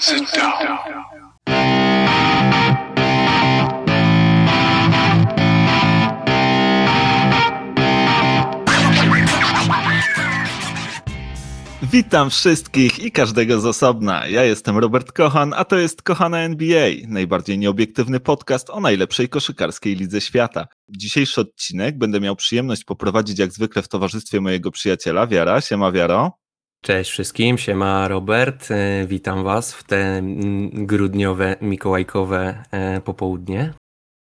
Sit down. Witam wszystkich i każdego z osobna. Ja jestem Robert Kochan, a to jest Kochana NBA, najbardziej nieobiektywny podcast o najlepszej koszykarskiej lidze świata. Dzisiejszy odcinek będę miał przyjemność poprowadzić jak zwykle w towarzystwie mojego przyjaciela Wiara. Siema Wiaro. Cześć wszystkim, siema Robert, e, witam was w te mm, grudniowe, mikołajkowe e, popołudnie.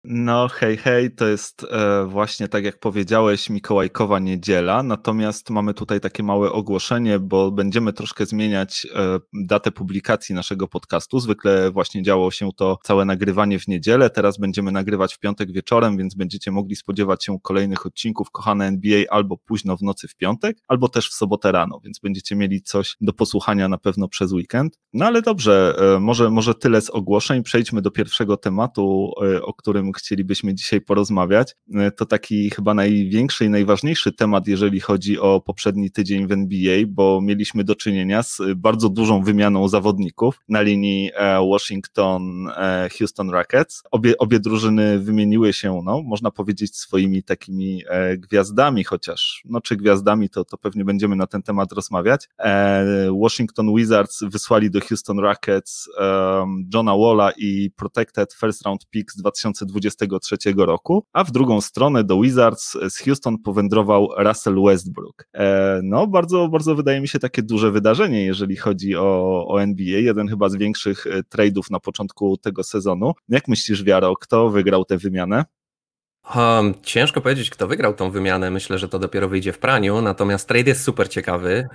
No, hej, hej, to jest e, właśnie tak jak powiedziałeś, Mikołajkowa niedziela, natomiast mamy tutaj takie małe ogłoszenie, bo będziemy troszkę zmieniać e, datę publikacji naszego podcastu. Zwykle właśnie działo się to całe nagrywanie w niedzielę, teraz będziemy nagrywać w piątek wieczorem, więc będziecie mogli spodziewać się kolejnych odcinków Kochane NBA albo późno w nocy w piątek, albo też w sobotę rano, więc będziecie mieli coś do posłuchania na pewno przez weekend. No ale dobrze, e, może, może tyle z ogłoszeń, przejdźmy do pierwszego tematu, o którym chcielibyśmy dzisiaj porozmawiać. E, to taki chyba największy i najważniejszy temat, jeżeli chodzi o poprzedni tydzień w NBA, bo mieliśmy do czynienia z bardzo dużą wymianą zawodników na linii e, Washington-Houston e, Rockets. Obie, obie drużyny wymieniły się, no, można powiedzieć, swoimi takimi gwiazdami, chociaż, no, czy gwiazdami, to, to pewnie będziemy na ten temat rozmawiać. Washington Wizards wysłali do Houston Rockets Johna Walla i Protected First Round Pick z 2020 2023 roku, a w drugą stronę do Wizards z Houston powędrował Russell Westbrook. E, no, bardzo, bardzo wydaje mi się takie duże wydarzenie, jeżeli chodzi o, o NBA, jeden chyba z większych e, trade'ów na początku tego sezonu. Jak myślisz, Wiaro, kto wygrał tę wymianę? Um, ciężko powiedzieć, kto wygrał tą wymianę. Myślę, że to dopiero wyjdzie w praniu. Natomiast trade jest super ciekawy.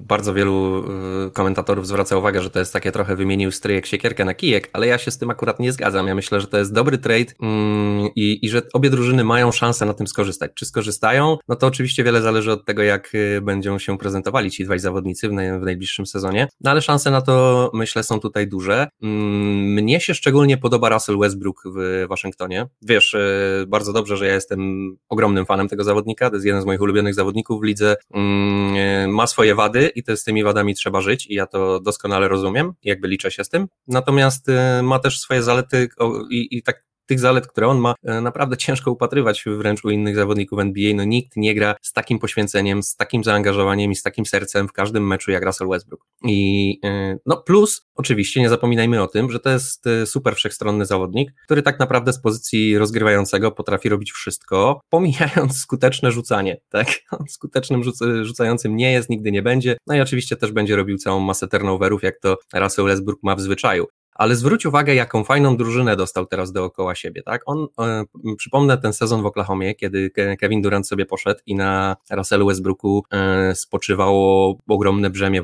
Bardzo wielu um, komentatorów zwraca uwagę, że to jest takie trochę wymienił stryjek siekierkę na kijek, ale ja się z tym akurat nie zgadzam. Ja myślę, że to jest dobry trade um, i, i że obie drużyny mają szansę na tym skorzystać. Czy skorzystają? No to oczywiście wiele zależy od tego, jak y, będą się prezentowali ci dwaj zawodnicy w, naj, w najbliższym sezonie. No ale szanse na to myślę są tutaj duże. Mm, mnie się szczególnie podoba Russell Westbrook w Waszyngtonie. Wiesz, y, bardzo dobrze, że ja jestem ogromnym fanem tego zawodnika, to jest jeden z moich ulubionych zawodników w lidze, mm, ma swoje wady i to z tymi wadami trzeba żyć i ja to doskonale rozumiem, jakby liczę się z tym, natomiast y, ma też swoje zalety i, i tak tych zalet, które on ma, e, naprawdę ciężko upatrywać wręcz u innych zawodników NBA. No nikt nie gra z takim poświęceniem, z takim zaangażowaniem i z takim sercem w każdym meczu jak Russell Westbrook. I e, no plus, oczywiście nie zapominajmy o tym, że to jest e, super wszechstronny zawodnik, który tak naprawdę z pozycji rozgrywającego potrafi robić wszystko, pomijając skuteczne rzucanie, tak? On skutecznym rzuc rzucającym nie jest, nigdy nie będzie. No i oczywiście też będzie robił całą masę turnoverów, jak to Russell Westbrook ma w zwyczaju. Ale zwróć uwagę, jaką fajną drużynę dostał teraz dookoła siebie, tak? On, e, przypomnę ten sezon w Oklahomie, kiedy Kevin Durant sobie poszedł i na Russellu Westbrooku e, spoczywało ogromne brzemię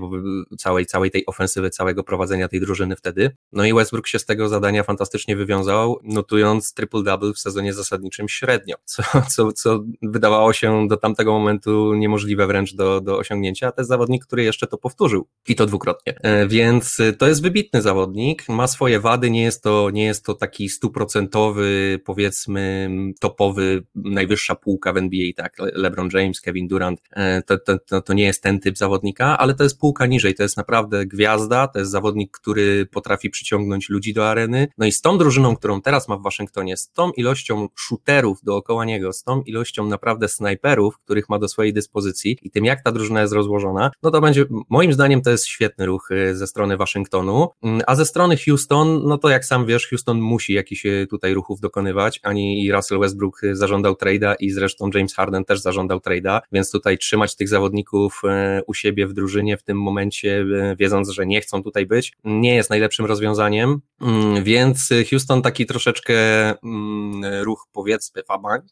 całej, całej tej ofensywy, całego prowadzenia tej drużyny wtedy. No i Westbrook się z tego zadania fantastycznie wywiązał, notując triple-double w sezonie zasadniczym średnio, co, co, co wydawało się do tamtego momentu niemożliwe wręcz do, do osiągnięcia, a to jest zawodnik, który jeszcze to powtórzył i to dwukrotnie. E, więc to jest wybitny zawodnik, ma swoje wady, nie jest to, nie jest to taki stuprocentowy, powiedzmy, topowy, najwyższa półka w NBA, tak, LeBron James, Kevin Durant, e, to, to, to, to nie jest ten typ zawodnika, ale to jest półka niżej, to jest naprawdę gwiazda, to jest zawodnik, który potrafi przyciągnąć ludzi do areny, no i z tą drużyną, którą teraz ma w Waszyngtonie, z tą ilością shooterów dookoła niego, z tą ilością naprawdę snajperów, których ma do swojej dyspozycji i tym, jak ta drużyna jest rozłożona, no to będzie, moim zdaniem to jest świetny ruch e, ze strony Waszyngtonu, mm, a ze strony Houston, no to jak sam wiesz, Houston musi jakiś e, tutaj ruchów dokonywać, ani Russell Westbrook e, zażądał trade'a i zresztą James Harden też zażądał trade'a, więc tutaj trzymać tych zawodników e, u siebie w drużynie w tym momencie, wiedząc, że nie chcą tutaj być, nie jest najlepszym rozwiązaniem, mm, więc Houston taki troszeczkę mm, ruch powiedzmy fabank,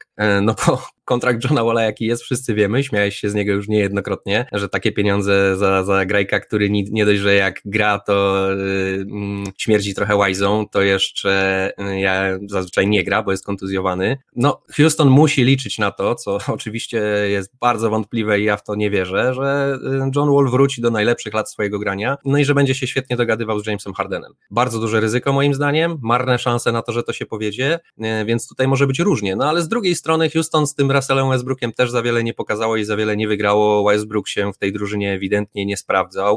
no bo kontrakt Johna Walla jaki jest, wszyscy wiemy, śmiałeś się z niego już niejednokrotnie, że takie pieniądze za, za grajka, który nie, dość, że jak gra, to yy, śmierdzi trochę łajzą, to jeszcze ja zazwyczaj nie gra, bo jest kontuzjowany. No, Houston musi liczyć na to, co oczywiście jest bardzo wątpliwe i ja w to nie wierzę, że John Wall wróci do najlepszych lat swojego grania, no i że będzie się świetnie dogadywał z Jamesem Hardenem. Bardzo duże ryzyko moim zdaniem, marne szanse na to, że to się powiedzie, więc tutaj może być różnie, no ale z drugiej strony Houston z tym Russellem Westbrookiem też za wiele nie pokazało i za wiele nie wygrało, Westbrook się w tej drużynie ewidentnie nie sprawdzał,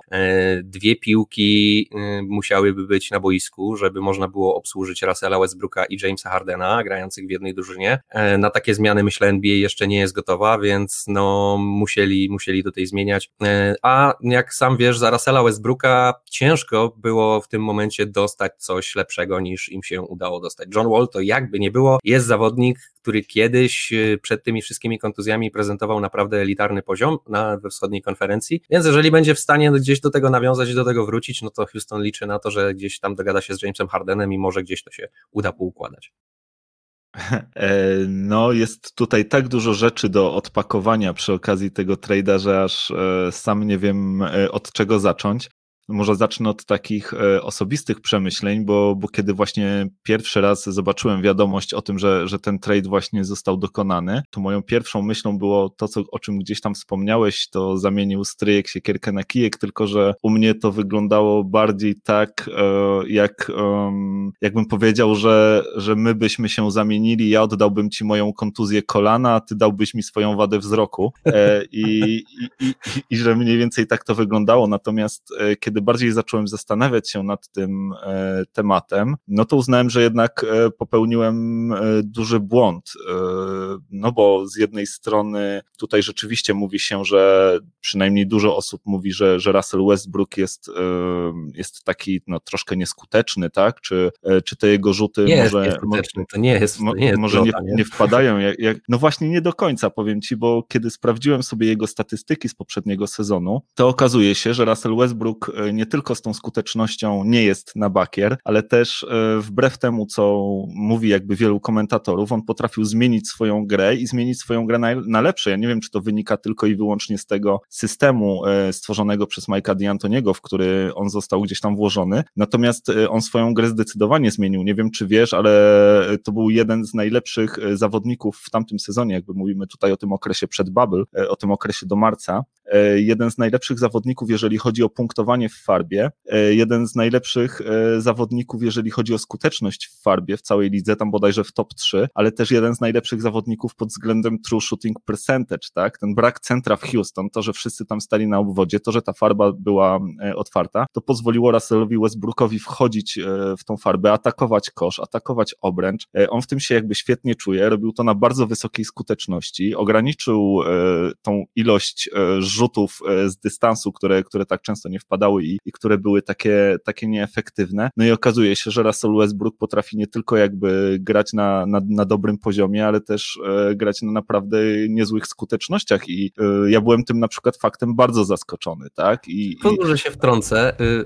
dwie piłki musiałyby być na boisku, żeby można było obsłużyć Russella Westbrooka i Jamesa Hardena, grających w jednej drużynie, e, na takie zmiany myślę NBA jeszcze nie jest gotowa, więc no musieli, musieli tej zmieniać, a jak sam wiesz, za Russella Westbrooka ciężko było w tym momencie dostać coś lepszego niż im się udało dostać. John Wall to jakby nie było, jest zawodnik, który kiedyś y, przed tymi wszystkimi kontuzjami prezentował naprawdę elitarny poziom na, we wschodniej konferencji, więc jeżeli będzie w stanie gdzieś do tego nawiązać, do tego wrócić, no to Houston liczy na to, że gdzieś tam dogada się z Jamesem Hardenem i może gdzieś to się uda poukładać. E, no, jest tutaj tak dużo rzeczy do odpakowania przy okazji tego trade'a, że aż e, sam nie wiem e, od czego zacząć. Może zacznę od takich e, osobistych przemyśleń, bo, bo kiedy właśnie pierwszy raz zobaczyłem wiadomość o tym, że, że ten trade właśnie został dokonany, to moją pierwszą myślą było to, co, o czym gdzieś tam wspomniałeś, to zamienił stryjek siekierkę na kijek, tylko że u mnie to wyglądało bardziej tak, e, jak jakbym powiedział, że, że my byśmy się zamienili, ja oddałbym ci moją kontuzję kolana, a ty dałbyś mi swoją wadę wzroku. E, i, i, i, i że mniej więcej tak to wyglądało, natomiast kiedy kiedy bardziej zacząłem zastanawiać się nad tym e, tematem, no to uznałem, że jednak e, popełniłem e, duży błąd. No bo z jednej strony tutaj rzeczywiście mówi się, że przynajmniej dużo osób mówi, że, że Russell Westbrook jest, jest taki no, troszkę nieskuteczny, tak? Czy, czy te jego rzuty nie może. Jest nieskuteczny, to nie jest. To nie jest może nie, nie, wpadają. Jak, jak, no właśnie nie do końca powiem ci, bo kiedy sprawdziłem sobie jego statystyki z poprzedniego sezonu, to okazuje się, że Russell Westbrook nie tylko z tą skutecznością nie jest na bakier, ale też e, wbrew temu, co mówi jakby wielu komentatorów, on potrafił zmienić swoją grę i zmienić swoją grę na, na lepsze. Ja nie wiem, czy to wynika tylko i wyłącznie z tego systemu e, stworzonego przez Mike'a D'Antoniego, w który on został gdzieś tam włożony, natomiast e, on swoją grę zdecydowanie zmienił. Nie wiem, czy wiesz, ale to był jeden z najlepszych zawodników w tamtym sezonie, jakby mówimy tutaj o tym okresie przed Bubble, o tym okresie do marca, jeden z najlepszych zawodników, jeżeli chodzi o punktowanie w farbie. E, jeden z najlepszych e, zawodników, jeżeli chodzi o skuteczność w farbie w całej lidze, tam bodajże w top 3, ale też jeden z najlepszych zawodników pod względem true shooting percentage, tak? Ten brak centra w Houston, to, że wszyscy tam stali na obwodzie, to, że ta farba była e, otwarta, to pozwoliło Russellowi Westbrookowi wchodzić w tą farbę, atakować kosz, atakować obręcz. On w tym się jakby świetnie czuje, robił to na bardzo wysokiej skuteczności, ograniczył tą ilość rzutów z dystansu, które, które tak często nie wpadały i, i które były takie, takie nieefektywne. No i okazuje się, że Russell Westbrook potrafi nie tylko jakby grać na, na, na dobrym poziomie, ale też e, grać na naprawdę niezłych skutecznościach i e, ja byłem tym na przykład faktem bardzo zaskoczony, tak? I, Pozwól, że się wtrącę. Y,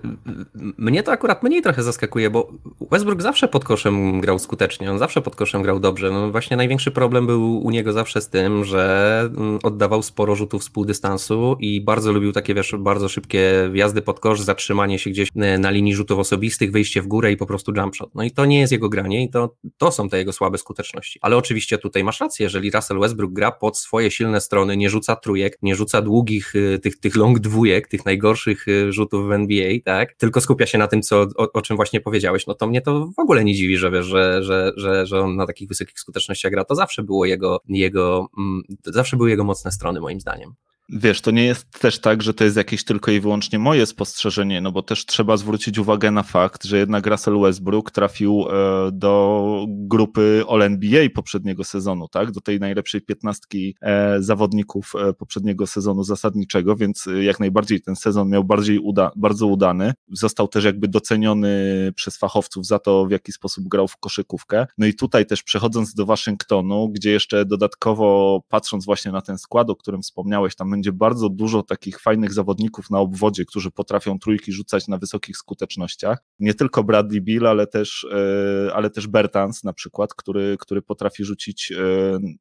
mnie to akurat mniej trochę zaskakuje, bo Westbrook zawsze pod koszem grał skutecznie, on zawsze pod koszem grał dobrze. No właśnie największy problem był u niego zawsze z tym, że mm, oddawał sporo rzutów z półdystansu i bardzo lubił takie, wiesz, bardzo szybkie wjazdy pod kosz, zatrzymanie się gdzieś e, na linii rzutów osobistych, wyjście w górę i po prostu jump shot. No i to nie jest jego granie i to, to są te jego słabe skuteczności. Ale oczywiście tutaj masz rację, jeżeli Russell Westbrook gra pod swoje silne strony, nie rzuca trójek, nie rzuca długich e, tych, tych long dwójek, tych najgorszych e, rzutów w NBA, tak, tylko skupia się na tym, co, o, o czym właśnie powiedziałeś, no to mnie to w ogóle nie dziwi, że wiesz, że, że, że, że on na takich wysokich skutecznościach gra. To zawsze było jego, jego, mm, zawsze były jego mocne strony moim zdaniem. Wiesz, to nie jest też tak, że to jest jakieś tylko i wyłącznie moje spostrzeżenie, no bo też trzeba zwrócić uwagę na fakt, że jednak Russell Westbrook trafił e, do grupy All-NBA poprzedniego sezonu, tak? Do tej najlepszej piętnastki e, zawodników e, poprzedniego sezonu zasadniczego, więc jak najbardziej ten sezon miał bardziej uda bardzo udany. Został też jakby doceniony przez fachowców za to, w jaki sposób grał w koszykówkę. No i tutaj też przechodząc do Waszyngtonu, gdzie jeszcze dodatkowo patrząc właśnie na ten skład, o którym wspomniałeś, tam będzie bardzo dużo takich fajnych zawodników na obwodzie, którzy potrafią trójki rzucać na wysokich skutecznościach. Nie tylko Bradley Bill, ale też, e, ale też Bertans na przykład, który, który potrafi rzucić e,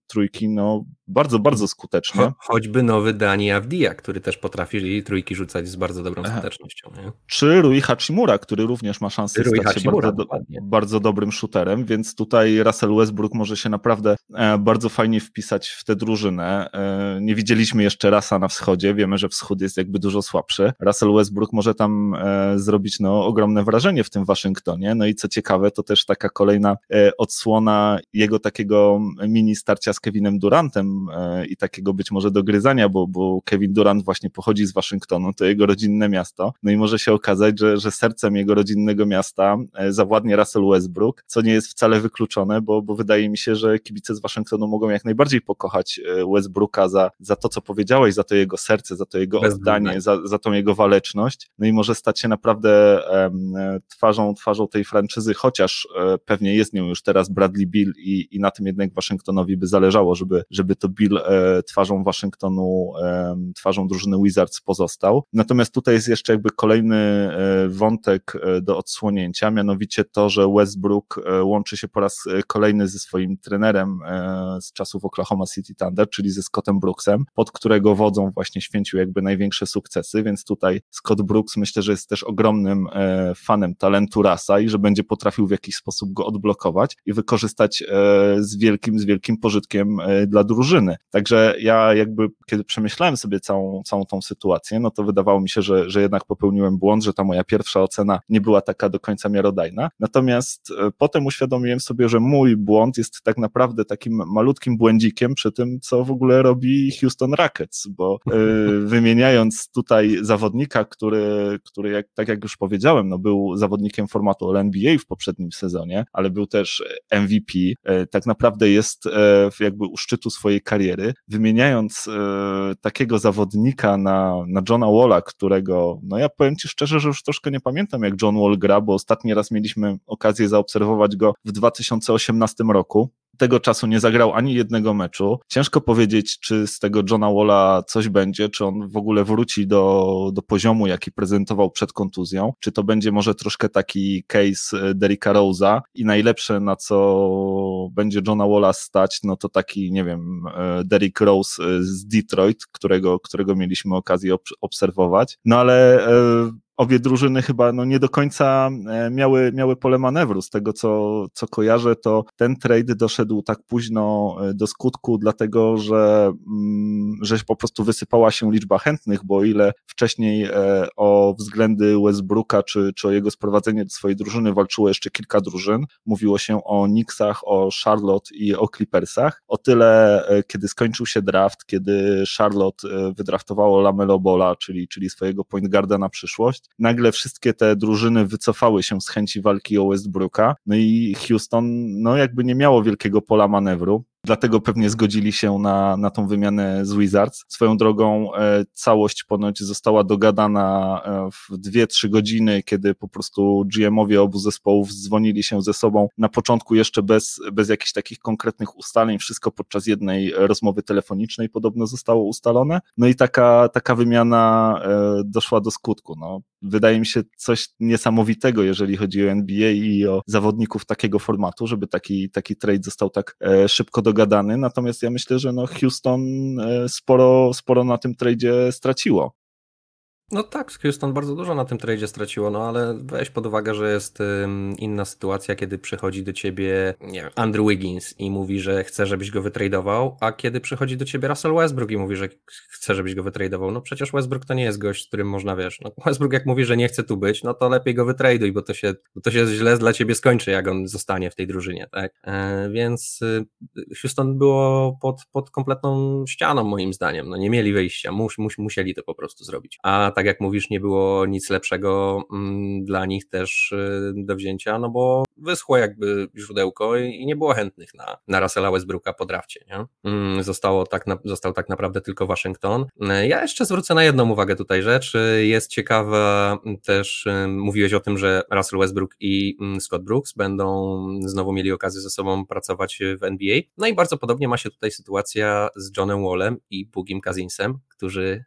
trójki no, bardzo, bardzo skutecznie. Cho, choćby nowy Dani Avdia, który też potrafi trójki rzucać z bardzo dobrą skutecznością. Nie? Czy Rui Hachimura, który również ma szansę Rui stać Hachimura, się bardzo, bardzo dobrym shooterem, więc tutaj Russell Westbrook może się naprawdę e, bardzo fajnie wpisać w tę drużynę. Nie widzieliśmy jeszcze Na wschodzie, wiemy, że wschód jest jakby dużo słabszy. Russell Westbrook może tam zrobić no, ogromne wrażenie w tym Waszyngtonie. No i co ciekawe, to też taka kolejna e, odsłona jego takiego mini starcia z Kevinem Durantem e, i takiego być może dogryzania, bo, bo Kevin Durant właśnie pochodzi z Waszyngtonu, to jego rodzinne miasto. No i może się okazać, że, że sercem jego rodzinnego miasta e, zawładnie Russell Westbrook, co nie jest wcale wykluczone, bo, bo wydaje mi się, że kibice z Waszyngtonu mogą jak najbardziej pokochać Westbrooka za, za to, co powiedziałeś, za to jego serce, za to jego oddanie, za, za tą jego waleczność. No i może stać się naprawdę twarzą, twarzą tej franczyzy, chociaż e, pewnie jest nią już teraz Bradley Bill i, i na tym jednak Waszyngtonowi by zależało, żeby, żeby to Bill e, twarzą Waszyngtonu, twarzą drużyny Wizards pozostał. Natomiast tutaj jest jeszcze jakby kolejny e, wątek do odsłonięcia, mianowicie to, że Westbrook łączy się po raz kolejny ze swoim trenerem z czasów Oklahoma City Thunder, czyli ze Scottem Brooksem, pod którego wodzą właśnie święcił jakby największe sukcesy, więc tutaj Scott Brooks myślę, że jest też ogromnym fanem talentu Rasa i że będzie potrafił w jakiś sposób go odblokować i wykorzystać e, z wielkim, z wielkim pożytkiem e, dla drużyny. Także ja jakby, kiedy przemyślałem sobie całą, całą tą sytuację, no to wydawało mi się, że, że jednak popełniłem błąd, że ta moja pierwsza ocena nie była taka do końca miarodajna. Natomiast e, potem uświadomiłem sobie, że mój błąd jest tak naprawdę takim malutkim błędzikiem przy tym, co w ogóle robi Houston Rockets, bo wymieniając tutaj zawodnika, który, który jak, tak jak już powiedziałem, no był zawodnikiem formatu All-NBA w poprzednim sezonie, ale był też MVP, e, tak naprawdę jest e, jakby u szczytu swojej kariery, wymieniając takiego zawodnika na, na Johna Walla, którego, no ja powiem Ci szczerze, że już troszkę nie pamiętam jak John Wall gra, bo ostatni raz mieliśmy okazję zaobserwować go w 2018 roku, tego czasu nie zagrał ani jednego meczu. Ciężko powiedzieć, czy z tego Johna Walla coś będzie, czy on w ogóle wróci do, do poziomu, jaki prezentował przed kontuzją, czy to będzie może troszkę taki case e, Derricka Rose'a i najlepsze, na co będzie Johna Walla stać, no to taki, nie wiem, e, Derrick Rose e, z Detroit, którego, którego mieliśmy okazję obserwować. No ale obie drużyny chyba no, nie do końca e, miały, miały pole manewru. Z tego, co, co kojarzę, to ten trade doszedł tak późno e, do skutku, dlatego że, mm, że po prostu wysypała się liczba chętnych, bo o ile wcześniej e, o względy Westbrooka czy, czy o jego sprowadzenie do swojej drużyny walczyło jeszcze kilka drużyn, mówiło się o Knicksach, o Charlotte i o Clippersach, o tyle kiedy skończył się draft, kiedy Charlotte wydraftowało Lamelo Bola, czyli, czyli swojego point guarda na przyszłość, nagle wszystkie te drużyny wycofały się z chęci walki o Westbrooka, no i Houston no jakby nie miało wielkiego pola manewru. Dlatego pewnie zgodzili się na, na tą wymianę z Wizards. Swoją drogą e, całość ponoć została dogadana e, w 2-3 godziny, kiedy po prostu GM-owie obu zespołów dzwonili się ze sobą na początku jeszcze bez, bez jakichś takich konkretnych ustaleń. Wszystko podczas jednej rozmowy telefonicznej podobno zostało ustalone. No i taka, taka wymiana e, doszła do skutku. No, wydaje mi się coś niesamowitego, jeżeli chodzi o NBA i o zawodników takiego formatu, żeby taki, taki trade został tak szybko dogadany. Natomiast ja myślę, że no Houston e, sporo, sporo na tym tradzie straciło. No tak, Houston bardzo dużo na tym tradzie straciło, no ale weź pod uwagę, że jest inna sytuacja, kiedy przychodzi do ciebie nie wiem, Andrew Wiggins i mówi, że chce, żebyś go wytradował, a kiedy przychodzi do ciebie Russell Westbrook i mówi, że chce, żebyś go wytradował. No przecież Westbrook to nie jest gość, z którym można, wiesz, no Westbrook jak mówi, że nie chce tu być, no to lepiej go wytraduj, bo to się, bo to się źle dla ciebie skończy, jak on zostanie w tej drużynie, tak? E, więc y, Houston było pod, pod kompletną ścianą moim zdaniem, no nie mieli wyjścia, mus, mus, musieli to po prostu zrobić. A tak tak jak mówisz, nie było nic lepszego mm, dla nich też y, do wzięcia, no bo wyschło jakby źródełko i nie było chętnych na, na Russella Westbrooka po drafcie, nie? Mm, zostało tak został tak naprawdę tylko Waszyngton. Ja jeszcze zwrócę na jedną uwagę tutaj rzecz. Jest ciekawa też, mówiłeś o tym, że Russell Westbrook i mm, Scott Brooks będą znowu mieli okazję ze sobą pracować w NBA. No i bardzo podobnie ma się tutaj sytuacja z Johnem Wallem i Bugim Kazinsem, którzy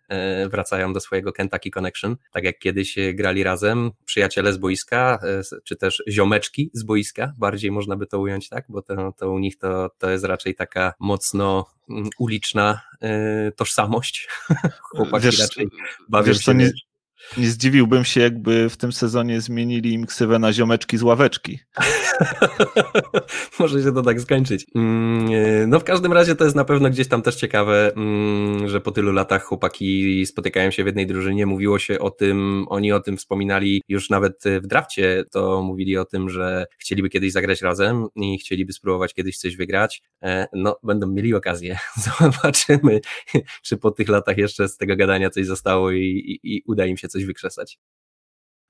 wracają do swojego Kentucky Connection, tak jak kiedyś grali razem, przyjaciele z boiska, e, czy też ziomeczki z boiska, bardziej można by to ująć tak, bo to, to u nich to, to jest raczej taka mocno mm, uliczna y, tożsamość. Chłopaki wiesz, raczej bawią wiesz, się... Nie, nie zdziwiłbym się, jakby w tym sezonie zmienili im ksywę na ziomeczki z ławeczki. Może się to tak skończyć. Mm, e, no w każdym razie to jest na pewno gdzieś tam też ciekawe, mm, że po tylu latach chłopaki spotykają się w jednej drużynie. Mówiło się o tym, oni o tym wspominali już nawet w drafcie, to mówili o tym, że chcieliby kiedyś zagrać razem i chcieliby spróbować kiedyś coś wygrać. E, no będą mieli okazję. Zobaczymy, czy po tych latach jeszcze z tego gadania coś zostało i, i, i uda im się coś wykrzesać.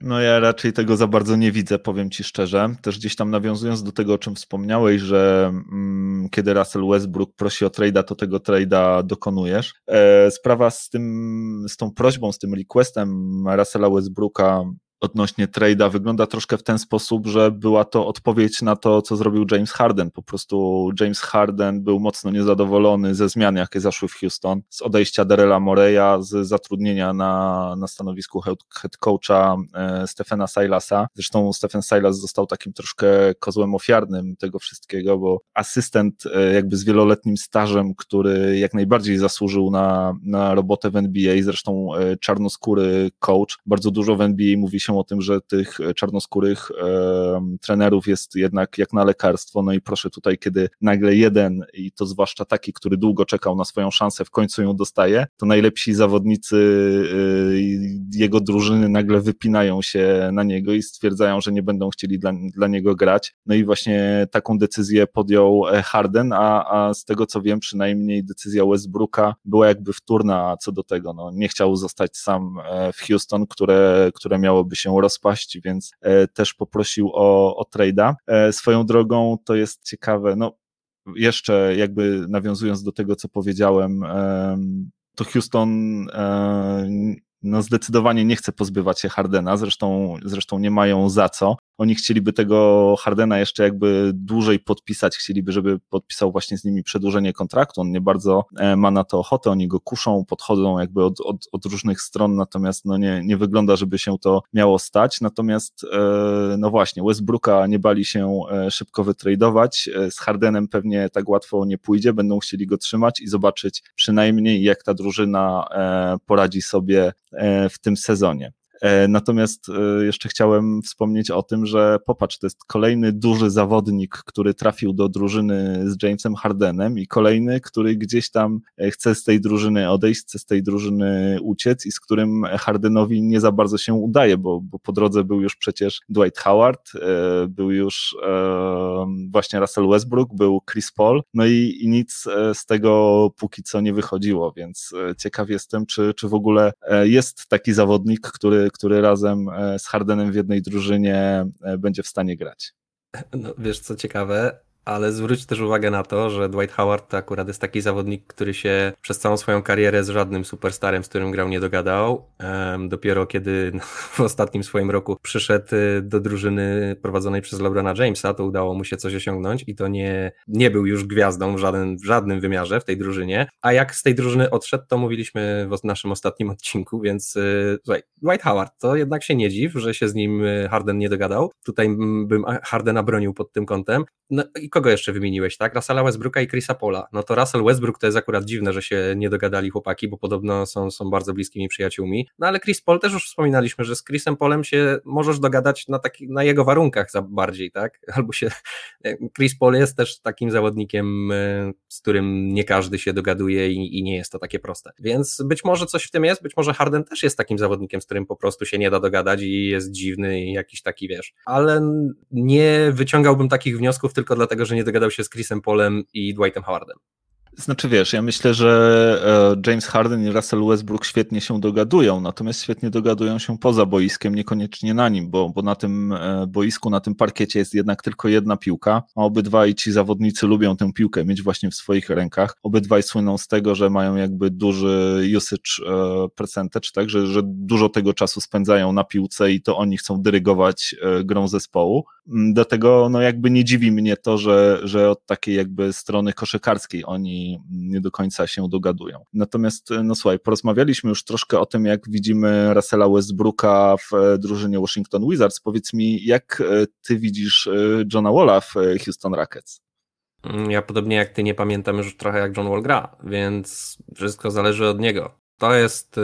No ja raczej tego za bardzo nie widzę, powiem ci szczerze. Też gdzieś tam nawiązując do tego, o czym wspomniałeś, że mm, kiedy Russell Westbrook prosi o trade'a, to tego trade'a dokonujesz. E, sprawa z tym, z tą prośbą, z tym requestem Russella Westbrooka odnośnie trade'a wygląda troszkę w ten sposób, że była to odpowiedź na to, co zrobił James Harden. Po prostu James Harden był mocno niezadowolony ze zmian, jakie zaszły w Houston, z odejścia Darela Moreya, z zatrudnienia na, na stanowisku head coacha e, Stefana Silasa. Zresztą Stephen Silas został takim troszkę kozłem ofiarnym tego wszystkiego, bo asystent e, jakby z wieloletnim stażem, który jak najbardziej zasłużył na, na robotę w NBA, zresztą e, czarnoskóry coach. Bardzo dużo w NBA mówi się o tym, że tych czarnoskórych e, trenerów jest jednak jak na lekarstwo. No i proszę tutaj, kiedy nagle jeden, i to zwłaszcza taki, który długo czekał na swoją szansę, w końcu ją dostaje, to najlepsi zawodnicy e, jego drużyny nagle wypinają się na niego i stwierdzają, że nie będą chcieli dla, dla niego grać. No i właśnie taką decyzję podjął e, Harden, a, a z tego co wiem, przynajmniej decyzja Westbrooka była jakby wtórna co do tego. No, nie chciał zostać sam e, w Houston, które, które miałoby się rozpaść, więc e, też poprosił o, o trade'a. E, swoją drogą to jest ciekawe, no jeszcze jakby nawiązując do tego, co powiedziałem, to Houston e, no zdecydowanie nie chce pozbywać się Hardena, zresztą, zresztą nie mają za co. Oni chcieliby tego Hardena jeszcze jakby dłużej podpisać, chcieliby, żeby podpisał właśnie z nimi przedłużenie kontraktu. On nie bardzo e, ma na to ochotę, oni go kuszą, podchodzą jakby od, od, od różnych stron, natomiast no nie, nie wygląda, żeby się to miało stać. Natomiast e, no właśnie, Westbrooka nie bali się e, szybko wytradować, z Hardenem pewnie tak łatwo nie pójdzie, będą chcieli go trzymać i zobaczyć przynajmniej jak ta drużyna poradzi sobie w tym sezonie. E, natomiast e, jeszcze chciałem wspomnieć o tym, że popatrz, to jest kolejny duży zawodnik, który trafił do drużyny z Jamesem Hardenem i kolejny, który gdzieś tam e, chce z tej drużyny odejść, chce z tej drużyny uciec i z którym Hardenowi nie za bardzo się udaje, bo, bo po drodze był już przecież Dwight Howard, był już właśnie Russell Westbrook, był Chris Paul, no i, i nic z tego póki co nie wychodziło, więc ciekaw jestem, czy, czy w ogóle jest taki zawodnik, który który, razem e, z Hardenem w jednej drużynie e, będzie w stanie grać. No, wiesz co ciekawe, ale zwróć też uwagę na to, że Dwight Howard to akurat jest taki zawodnik, który się przez całą swoją karierę z żadnym superstarem, z którym grał, nie dogadał. Dopiero kiedy w ostatnim swoim roku przyszedł y, do drużyny prowadzonej przez LeBrona Jamesa, to udało mu się coś osiągnąć i to nie, nie był już gwiazdą w żadnym, w żadnym wymiarze w tej drużynie. A jak z tej drużyny odszedł, to mówiliśmy w naszym ostatnim odcinku, więc y, słuchaj, Dwight Howard, to jednak się nie dziw, że się z nim y, Harden nie dogadał. Tutaj bym Hardena bronił pod tym kątem. No kogo jeszcze wymieniłeś, tak? Russella Westbrooka i Chrisa Paula. No to Russell Westbrook to jest akurat dziwne, że się nie dogadali chłopaki, bo podobno są, są bardzo bliskimi przyjaciółmi. No ale Chris Paul też już wspominaliśmy, że z Chrisem Paulem się możesz dogadać na, taki, na jego warunkach za bardziej, tak? Albo się. Chris Paul jest też takim zawodnikiem, e, z którym nie każdy się dogaduje i, i nie jest to takie proste. Więc być może coś w tym jest, być może Harden też jest takim zawodnikiem, z którym po prostu się nie da dogadać i jest dziwny i jakiś taki wiesz. Ale nie wyciągałbym takich wniosków tylko dlatego, że nie dogadał się z Chrisem Polem i Dwightem Howardem. Znaczy wiesz, ja myślę, że e, James Harden i Russell Westbrook świetnie się dogadują, natomiast świetnie dogadują się poza boiskiem, niekoniecznie na nim, bo, bo na tym e, boisku, na tym parkiecie jest jednak tylko jedna piłka, a obydwaj ci zawodnicy lubią tę piłkę mieć właśnie w swoich rękach. Obydwaj słyną z tego, że mają jakby duży usage e, percentage, tak, że, że dużo tego czasu spędzają na piłce i to oni chcą dyrygować grą zespołu. Mm, dlatego no jakby nie dziwi mnie to, że, że od takiej jakby strony koszykarskiej oni nie do końca się dogadują. Natomiast no słuchaj, porozmawialiśmy już troszkę o tym, jak widzimy Russella Westbrooka w e, drużynie Washington Wizards. Powiedz mi, jak e, ty widzisz e, Johna Walla w Houston Rockets? Mm, ja podobnie jak ty nie pamiętam już trochę jak John Wall gra, więc wszystko zależy od niego. To jest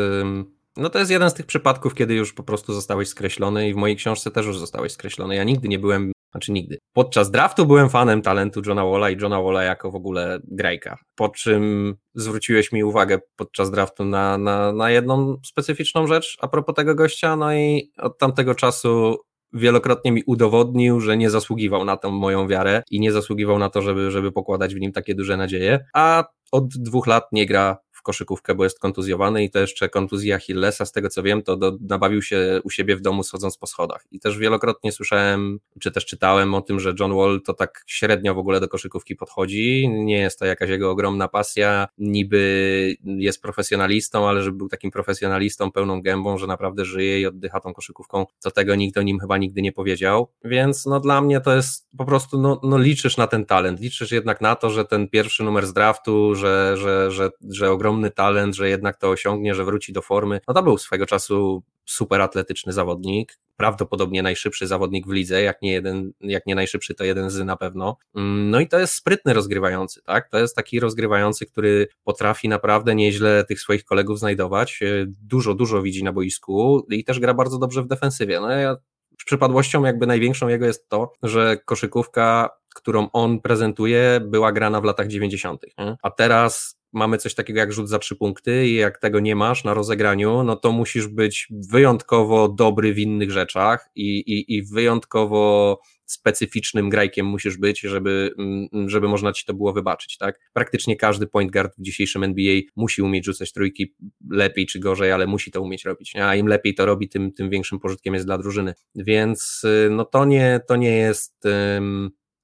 no to jest jeden z tych przypadków, kiedy już po prostu zostałeś skreślony i w mojej książce też już zostałeś skreślony. Ja nigdy nie byłem, znaczy nigdy. Podczas draftu byłem fanem talentu Johna Walla i Johna Walla jako w ogóle grajka. Po czym zwróciłeś mi uwagę podczas draftu na, na, na jedną specyficzną rzecz a propos tego gościa, no i od tamtego czasu wielokrotnie mi udowodnił, że nie zasługiwał na tę moją wiarę i nie zasługiwał na to, żeby, żeby pokładać w nim takie duże nadzieje, a od dwóch lat nie gra koszykówkę, bo jest kontuzjowany i to jeszcze kontuzja Achillesa, z tego co wiem, to do, nabawił się u siebie w domu schodząc po schodach. I też wielokrotnie słyszałem, czy też czytałem o tym, że John Wall to tak średnio w ogóle do koszykówki podchodzi, nie jest to jakaś jego ogromna pasja, niby jest profesjonalistą, ale żeby był takim profesjonalistą pełną gębą, że naprawdę żyje i oddycha tą koszykówką, to tego nikt o nim chyba nigdy nie powiedział, więc no dla mnie to jest po prostu, no, no liczysz na ten talent, liczysz jednak na to, że ten pierwszy numer z draftu, że, że, że, że ogromny ogromny talent, że jednak to osiągnie, że wróci do formy. No to był swego czasu super atletyczny zawodnik, prawdopodobnie najszybszy zawodnik w lidze, jak nie jeden, jak nie najszybszy, to jeden z na pewno. Mm, no i to jest sprytny rozgrywający, tak? To jest taki rozgrywający, który potrafi naprawdę nieźle tych swoich kolegów znajdować, e, dużo, dużo widzi na boisku i też gra bardzo dobrze w defensywie. No ja przypadłością jakby największą jego jest to, że koszykówka, którą on prezentuje, była grana w latach 90., nie? a teraz mamy coś takiego jak rzut za trzy punkty i jak tego nie masz na rozegraniu, no to musisz być wyjątkowo dobry w innych rzeczach i, i, i wyjątkowo specyficznym grajkiem musisz być, żeby, mm, żeby można ci to było wybaczyć, tak? Praktycznie każdy point guard w dzisiejszym NBA musi umieć rzucać trójki lepiej czy gorzej, ale musi to umieć robić, a im lepiej to robi, tym, tym większym pożytkiem jest dla drużyny, więc y, no to nie, to nie jest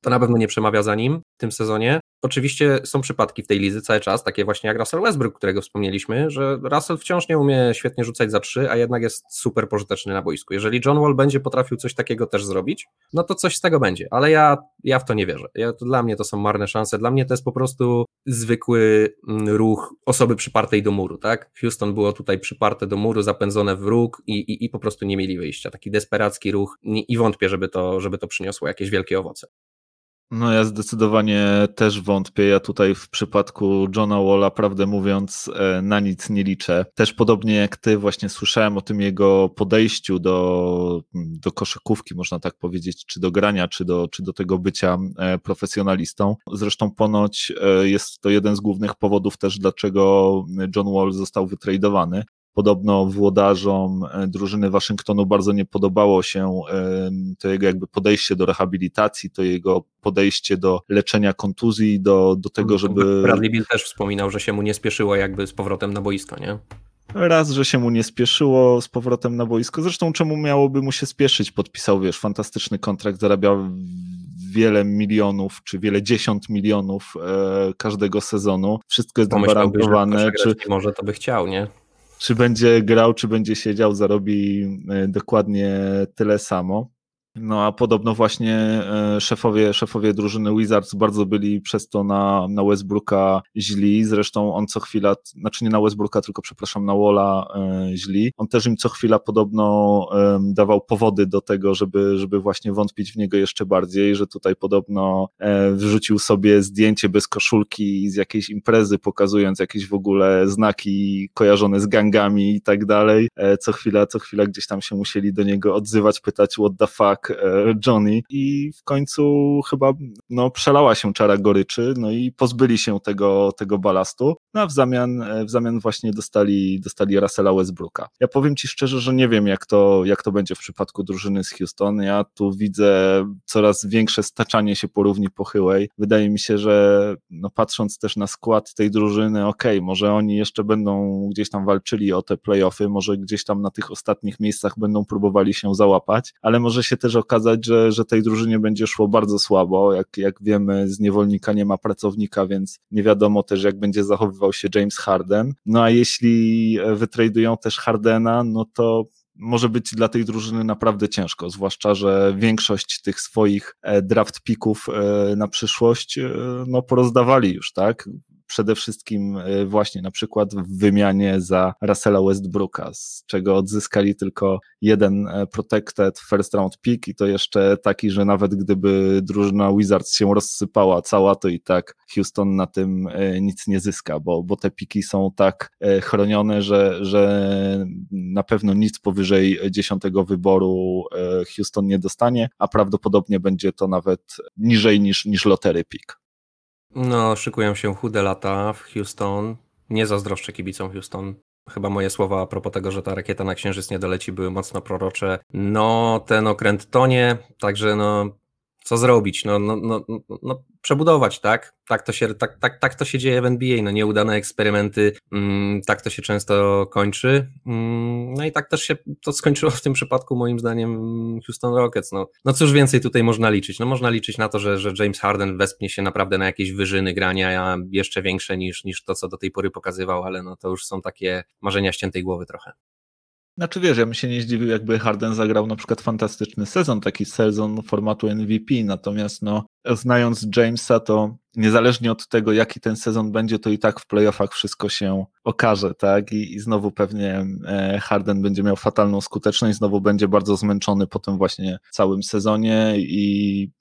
to na pewno nie przemawia za nim w tym sezonie. Oczywiście są przypadki w tej lidze cały czas, takie właśnie jak Russell Westbrook, którego wspomnieliśmy, że Russell wciąż nie umie świetnie rzucać za trzy, a jednak jest super pożyteczny na boisku. Jeżeli John Wall będzie potrafił coś takiego też zrobić, no to coś z tego będzie, ale ja, ja w to nie wierzę. Ja, to dla mnie to są marne szanse, dla mnie to jest po prostu zwykły mm, ruch osoby przypartej do muru, tak? Houston było tutaj przyparte do muru, zapędzone w róg i, i, i po prostu nie mieli wyjścia. Taki desperacki ruch i wątpię, żeby to, żeby to przyniosło jakieś wielkie owoce. No ja zdecydowanie też wątpię. Ja tutaj w przypadku Johna Walla, prawdę mówiąc, e, na nic nie liczę. Też podobnie jak ty właśnie słyszałem o tym jego podejściu do, do koszykówki, można tak powiedzieć, czy do grania, czy do, czy do tego bycia e, profesjonalistą. Zresztą ponoć e, jest to jeden z głównych powodów też, dlaczego John Wall został wytradowany. Podobno włodarzom e, drużyny Waszyngtonu bardzo nie podobało się to jego jakby podejście do rehabilitacji, to jego podejście do leczenia kontuzji, do, do tego, no, żeby... Bradley Bill też wspominał, że się mu nie spieszyło jakby z powrotem na boisko, nie? Raz, że się mu nie spieszyło z powrotem na boisko. Zresztą czemu miałoby mu się spieszyć? Podpisał, wiesz, fantastyczny kontrakt, zarabiał wiele milionów, czy wiele dziesiąt milionów e, każdego sezonu. Wszystko jest gwarantowane. Czy może to by chciał, nie? Czy będzie grał, czy będzie siedział, zarobi e, dokładnie tyle samo. No a podobno właśnie e, szefowie, szefowie drużyny Wizards bardzo byli przez to na, na Westbrooka źli. Zresztą on co chwila, znaczy nie na Westbrooka, tylko przepraszam, na Walla e, źli. On też im co chwila podobno dawał powody do tego, żeby, żeby właśnie wątpić w niego jeszcze bardziej, że tutaj podobno e, wrzucił sobie zdjęcie bez koszulki z jakiejś imprezy, pokazując jakieś w ogóle znaki kojarzone z gangami i tak dalej. E, co chwila, co chwila gdzieś tam się musieli do niego odzywać, pytać what the fuck, e, Johnny i w końcu chyba no, przelała się czara goryczy, no i pozbyli się tego, tego balastu, no a w zamian, e, w zamian właśnie dostali, dostali Russella Westbrooka. Ja powiem Ci szczerze, że nie wiem jak to, jak to będzie w przypadku drużyny z Houston, ja tu widzę coraz większe staczanie się po równi pochyłej. Wydaje mi się, że no, patrząc też na skład tej drużyny, okay, może oni jeszcze będą gdzieś tam walczyli o te playoffy, może gdzieś tam na tych ostatnich miejscach będą próbowali się załapać, ale może się też okazać, że, że tej drużynie będzie szło bardzo słabo. Jak, jak wiemy, z niewolnika nie ma pracownika, więc nie wiadomo też, jak będzie zachowywał się James Harden. No a jeśli wytradują też Hardena, no to może być dla tej drużyny naprawdę ciężko, zwłaszcza, że większość tych swoich e, draft pików e, na przyszłość e, no, porozdawali już, tak? Przede wszystkim e, właśnie na przykład w wymianie za Russella Westbrooka, z czego odzyskali tylko jeden e, protected first round pick i to jeszcze taki, że nawet gdyby drużyna Wizards się rozsypała cała, to i tak Houston na tym e, nic nie zyska, bo, bo te piki są tak chronione, że, że na pewno nic powyżej dziesiątego wyboru Houston nie dostanie, a prawdopodobnie będzie to nawet niżej niż, niż lotery pick. No, szykują się chude lata w Houston. Nie zazdroszczę kibicom Houston. Chyba moje słowa a propos tego, że ta rakieta na księżyc nie doleci, były mocno prorocze. No, ten okręt tonie, także no, co zrobić? No, no, no, no, przebudować, tak? Tak to, się, tak, tak, tak to się dzieje w NBA, no nieudane eksperymenty, mm, tak to się często kończy. Mm, no i tak też się to skończyło w tym przypadku moim zdaniem Houston Rockets. No, no cóż więcej tutaj można liczyć? No można liczyć na to, że, że James Harden wespnie się naprawdę na jakieś wyżyny grania jeszcze większe niż, niż to, co do tej pory pokazywał, ale no to już są takie marzenia ściętej głowy trochę. Znaczy wiesz, ja bym się nie zdziwił, jakby Harden zagrał na przykład fantastyczny sezon, taki sezon formatu MVP, natomiast no, znając Jamesa, to niezależnie od tego, jaki ten sezon będzie, to i tak w playoffach wszystko się okaże, tak? I, i znowu pewnie e, Harden będzie miał fatalną skuteczność, znowu będzie bardzo zmęczony po tym właśnie całym sezonie i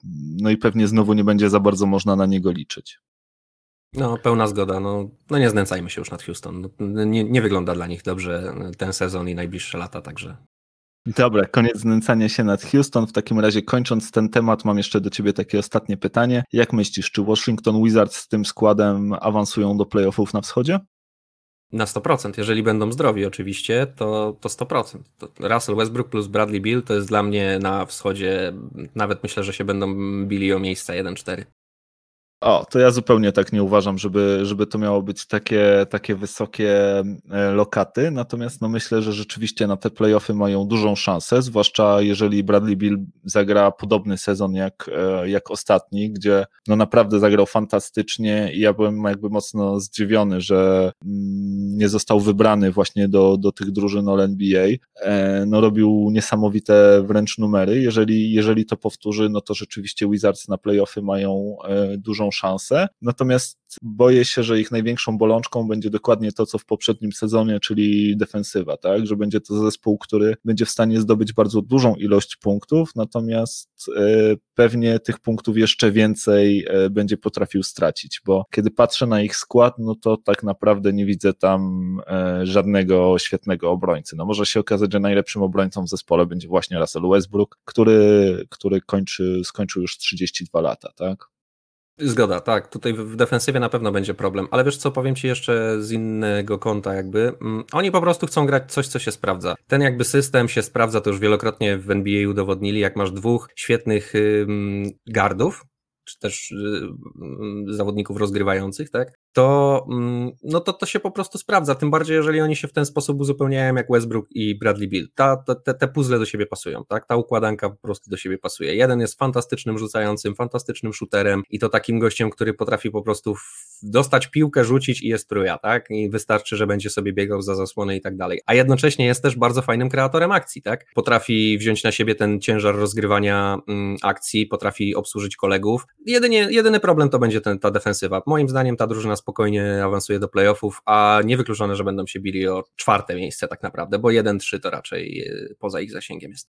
no i pewnie znowu nie będzie za bardzo można na niego liczyć. No, pełna zgoda. No, no nie znęcajmy się już nad Houston. No, nie, nie wygląda dla nich dobrze ten sezon i najbliższe lata, także. Dobra, koniec znęcania się nad Houston. W takim razie kończąc ten temat, mam jeszcze do ciebie takie ostatnie pytanie. Jak myślisz, czy Washington Wizards z tym składem awansują do playoffów na wschodzie? Na 100%. Jeżeli będą zdrowi oczywiście, to, to 100%. To Russell Westbrook plus Bradley Bill to jest dla mnie na wschodzie, nawet myślę, że się będą bili o miejsca 1-4. O, to ja zupełnie tak nie uważam, żeby, żeby to miało być takie, takie wysokie e, lokaty, natomiast no myślę, że rzeczywiście na te playoffy mają dużą szansę, zwłaszcza jeżeli Bradley Bill zagra podobny sezon jak, e, jak ostatni, gdzie no naprawdę zagrał fantastycznie i ja byłem jakby mocno zdziwiony, że mm, nie został wybrany właśnie do, do tych drużyn All NBA. E, no robił niesamowite wręcz numery, jeżeli, jeżeli to powtórzy, no to rzeczywiście Wizards na playoffy mają dużą szansę. Natomiast boję się, że ich największą bolączką będzie dokładnie to, co w poprzednim sezonie, czyli defensywa, tak? Że będzie to zespół, który będzie w stanie zdobyć bardzo dużą ilość punktów, natomiast e, pewnie tych punktów jeszcze więcej e, będzie potrafił stracić, bo kiedy patrzę na ich skład, no to tak naprawdę nie widzę tam e, żadnego świetnego obrońcy. No może się okazać, że najlepszym obrońcą w zespole będzie właśnie Russell Westbrook, który, który kończy, skończył już 32 lata, tak? Zgoda, tak. Tutaj w defensywie na pewno będzie problem, ale wiesz co, powiem Ci jeszcze z innego kąta jakby. Mm, oni po prostu chcą grać coś, co się sprawdza. Ten jakby system się sprawdza, to już wielokrotnie w NBA udowodnili, jak masz dwóch świetnych gardów, czy też y, zawodników rozgrywających, tak? To, mm, no to to się po prostu sprawdza, tym bardziej jeżeli oni się w ten sposób uzupełniają jak Westbrook i Bradley Bill. Ta, te, te puzzle do siebie pasują, tak? Ta układanka po prostu do siebie pasuje. Jeden jest fantastycznym rzucającym, fantastycznym shooterem i to takim gościem, który potrafi po prostu dostać piłkę, rzucić i jest truja, tak? I wystarczy, że będzie sobie biegał za zasłony i tak dalej. A jednocześnie jest też bardzo fajnym kreatorem akcji, tak? Potrafi wziąć na siebie ten ciężar rozgrywania mm, akcji, potrafi obsłużyć kolegów. Jedynie, jedyny problem to będzie ten, ta defensywa. Moim zdaniem ta drużyna spokojnie awansuje do playoffów, a niewykluczone, że będą się bili o czwarte miejsce tak naprawdę, bo 1-3 to raczej e, poza ich zasięgiem jest.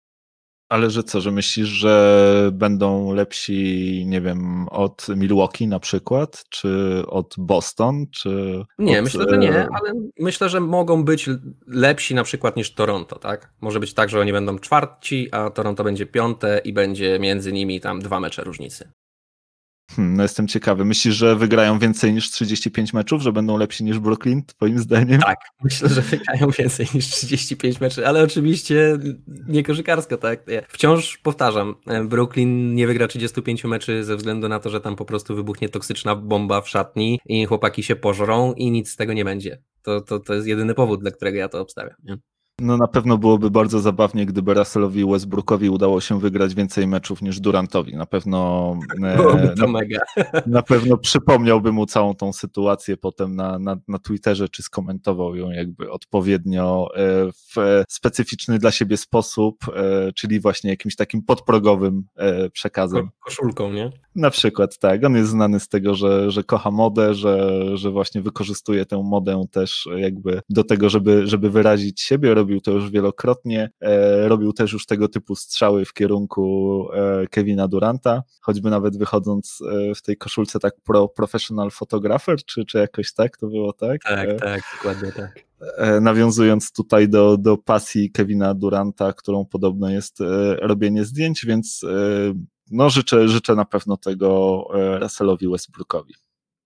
Ale że co, że myślisz, że będą lepsi, nie wiem, od Milwaukee na przykład, czy od Boston, czy. Nie, od, myślę, że nie, ale myślę, że mogą być lepsi na przykład niż Toronto, tak? Może być tak, że oni będą czwarci, a Toronto będzie piąte i będzie między nimi tam dwa mecze różnicy. Hmm, no jestem ciekawy. Myślisz, że wygrają więcej niż 35 meczów, że będą lepsi niż Brooklyn, twoim zdaniem? Tak, myślę, że wygrają więcej niż 35 meczów, ale oczywiście nie koszykarsko, tak? Wciąż powtarzam, Brooklyn nie wygra 35 meczy ze względu na to, że tam po prostu wybuchnie toksyczna bomba w szatni i chłopaki się pożrą i nic z tego nie będzie. To, to, to jest jedyny powód, dla którego ja to obstawiam. Nie? No na pewno byłoby bardzo zabawnie, gdyby Russellowi i Westbrookowi udało się wygrać więcej meczów niż Durantowi. Na pewno e, na, mega. Na pewno przypomniałby mu całą tą sytuację potem na, na, na Twitterze, czy skomentował ją jakby odpowiednio e, w specyficzny dla siebie sposób, e, czyli właśnie jakimś takim podprogowym przekazem. Koszulką, nie? Na przykład tak. On jest znany z tego, że, że kocha modę, że, że właśnie wykorzystuje tę modę też jakby do tego, żeby, żeby wyrazić siebie robił to już wielokrotnie, e, robił też już tego typu strzały w kierunku e, Kevina Duranta, choćby nawet wychodząc e, w tej koszulce tak pro professional photographer, czy, czy jakoś tak to było, tak? Tak, tak, dokładnie tak. Nawiązując tutaj do, do pasji Kevina Duranta, którą podobno jest robienie zdjęć, więc no życzę, życzę na pewno tego Russellowi Westbrookowi.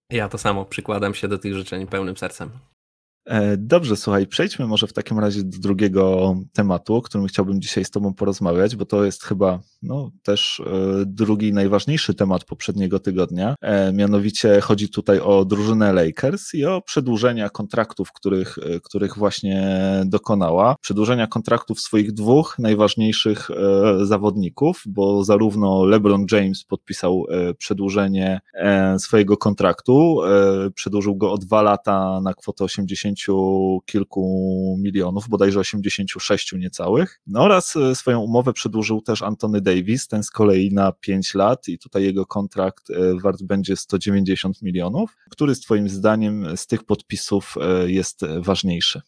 Ja to samo przykładam się do tych życzeń pełnym sercem. E, dobrze, słuchaj, przejdźmy może w takim razie do drugiego tematu, o którym chciałbym dzisiaj z Tobą porozmawiać, bo to jest chyba no, też e, drugi najważniejszy temat poprzedniego tygodnia. E, mianowicie chodzi tutaj o drużynę Lakers i o przedłużenia kontraktów, których, których właśnie dokonała. Przedłużenia kontraktów swoich dwóch najważniejszych zawodników, bo zarówno LeBron James podpisał przedłużenie swojego kontraktu, przedłużył go o dwa lata na kwotę 80 kilku milionów, bodajże 86 niecałych. No oraz e, swoją umowę przedłużył też Antony Davis, ten z kolei na 5 lat i tutaj jego kontrakt e, wart będzie 190 milionów. Który z Twoim zdaniem z tych podpisów e, jest ważniejszy?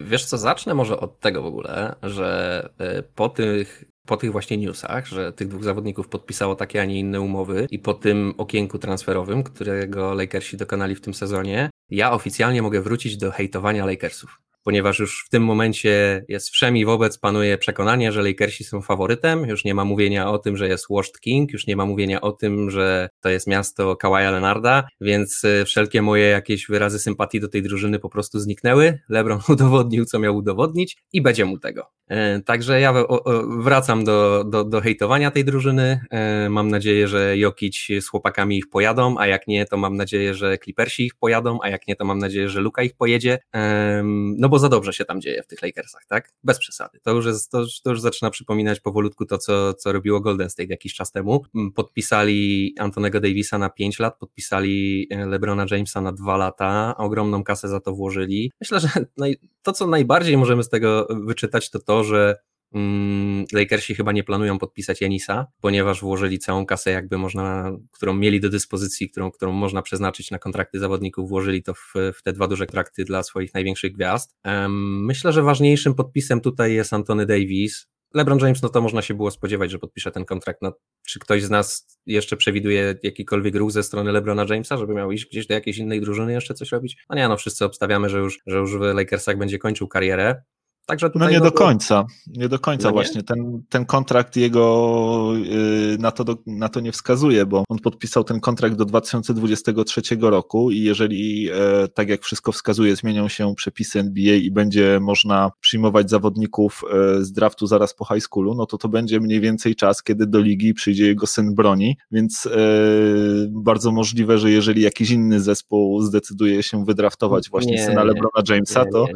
Wiesz co, zacznę może od tego w ogóle, że po tych po tych właśnie newsach, że tych dwóch zawodników podpisało takie, a nie inne umowy i po tym okienku transferowym, którego Lakersi dokonali w tym sezonie, ja oficjalnie mogę wrócić do hejtowania Lakersów ponieważ już w tym momencie jest wszemi wobec panuje przekonanie, że Lakersi są faworytem, już nie ma mówienia o tym, że jest Washed King, już nie ma mówienia o tym, że to jest miasto Kawaja Leonarda, więc y, wszelkie moje jakieś wyrazy sympatii do tej drużyny po prostu zniknęły. LeBron udowodnił, co miał udowodnić i będzie mu tego. E, także ja wracam do, do, do hejtowania tej drużyny. E, mam nadzieję, że Jokic z chłopakami ich pojadą, a jak nie, to mam nadzieję, że Clippersi ich pojadą, a jak nie, to mam nadzieję, że Luka ich pojedzie. No bo za dobrze się tam dzieje w tych Lakersach, tak? Bez przesady. To już, jest, to, to już zaczyna przypominać powolutku to, co, co robiło Golden State jakiś czas temu. Podpisali Antonego Davisa na 5 lat, podpisali e, LeBrona Jamesa na 2 lata, ogromną kasę za to włożyli. Myślę, że to, co najbardziej możemy z tego wyczytać, to to, że Mm, Lakersi chyba nie planują podpisać Janisa, ponieważ włożyli całą kasę, jakby można, którą mieli do dyspozycji, którą, którą można przeznaczyć na kontrakty zawodników, włożyli to w, w te dwa duże kontrakty dla swoich największych gwiazd. myślę, że ważniejszym podpisem tutaj jest Antony Davis. LeBron James, no to można się było spodziewać, że podpisze ten kontrakt. No, czy ktoś z nas jeszcze przewiduje jakikolwiek ruch ze strony LeBrona Jamesa, żeby miał iść gdzieś do jakiejś innej drużyny jeszcze coś robić? No nie, no wszyscy obstawiamy, że już, że już w Lakersach będzie kończył karierę. Także no nie do końca, nie do końca no właśnie. Ten, ten kontrakt jego yy, na, to do, na to nie wskazuje, bo on podpisał ten kontrakt do 2023 roku i jeżeli, yy, tak jak wszystko wskazuje, zmienią się przepisy NBA i będzie można przyjmować zawodników yy, z draftu zaraz po high schoolu, no to to będzie mniej więcej czas, kiedy do ligi przyjdzie jego syn broni, więc bardzo możliwe, że jeżeli jakiś inny zespół zdecyduje się wydraftować właśnie nie, syna nie, LeBrona Jamesa, nie, to,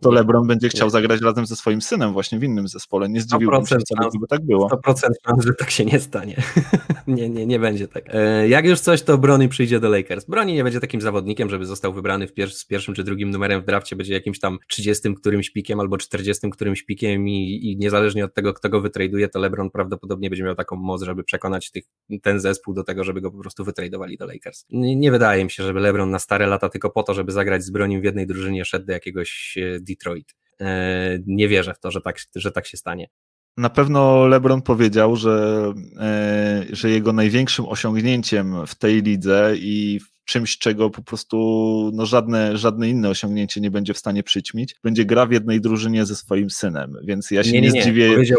to LeBron będzie chciał zagrać grać razem ze swoim synem właśnie w innym zespole. Nie zdziwiłbym się wcale, gdyby tak było. 100% szans, że tak się nie stanie. nie, nie, nie będzie tak. E, jak już coś, to Brony przyjdzie do Lakers. Brony nie będzie takim zawodnikiem, żeby został wybrany w pier z pierwszym czy drugim numerem w drafcie, będzie jakimś tam 30 którymś pikiem albo 40 którymś pikiem i, i niezależnie od tego, kto go wytraduje, to LeBron prawdopodobnie będzie miał taką moc, żeby przekonać tych, ten zespół do tego, żeby go po prostu wytradowali do Lakers. Nie, nie wydaje mi się, żeby LeBron na stare lata tylko po to, żeby zagrać z bronią w jednej drużynie szedł do jakiegoś e, Detroit. E, nie wierzę w to, że tak, że tak się stanie. Na pewno LeBron powiedział, że, e, że jego największym osiągnięciem w tej lidze i czymś, czego po prostu no żadne, żadne inne osiągnięcie nie będzie w stanie przyćmić, będzie gra w jednej drużynie ze swoim synem, więc ja się nie, nie, nie zdziwię. Powiedział,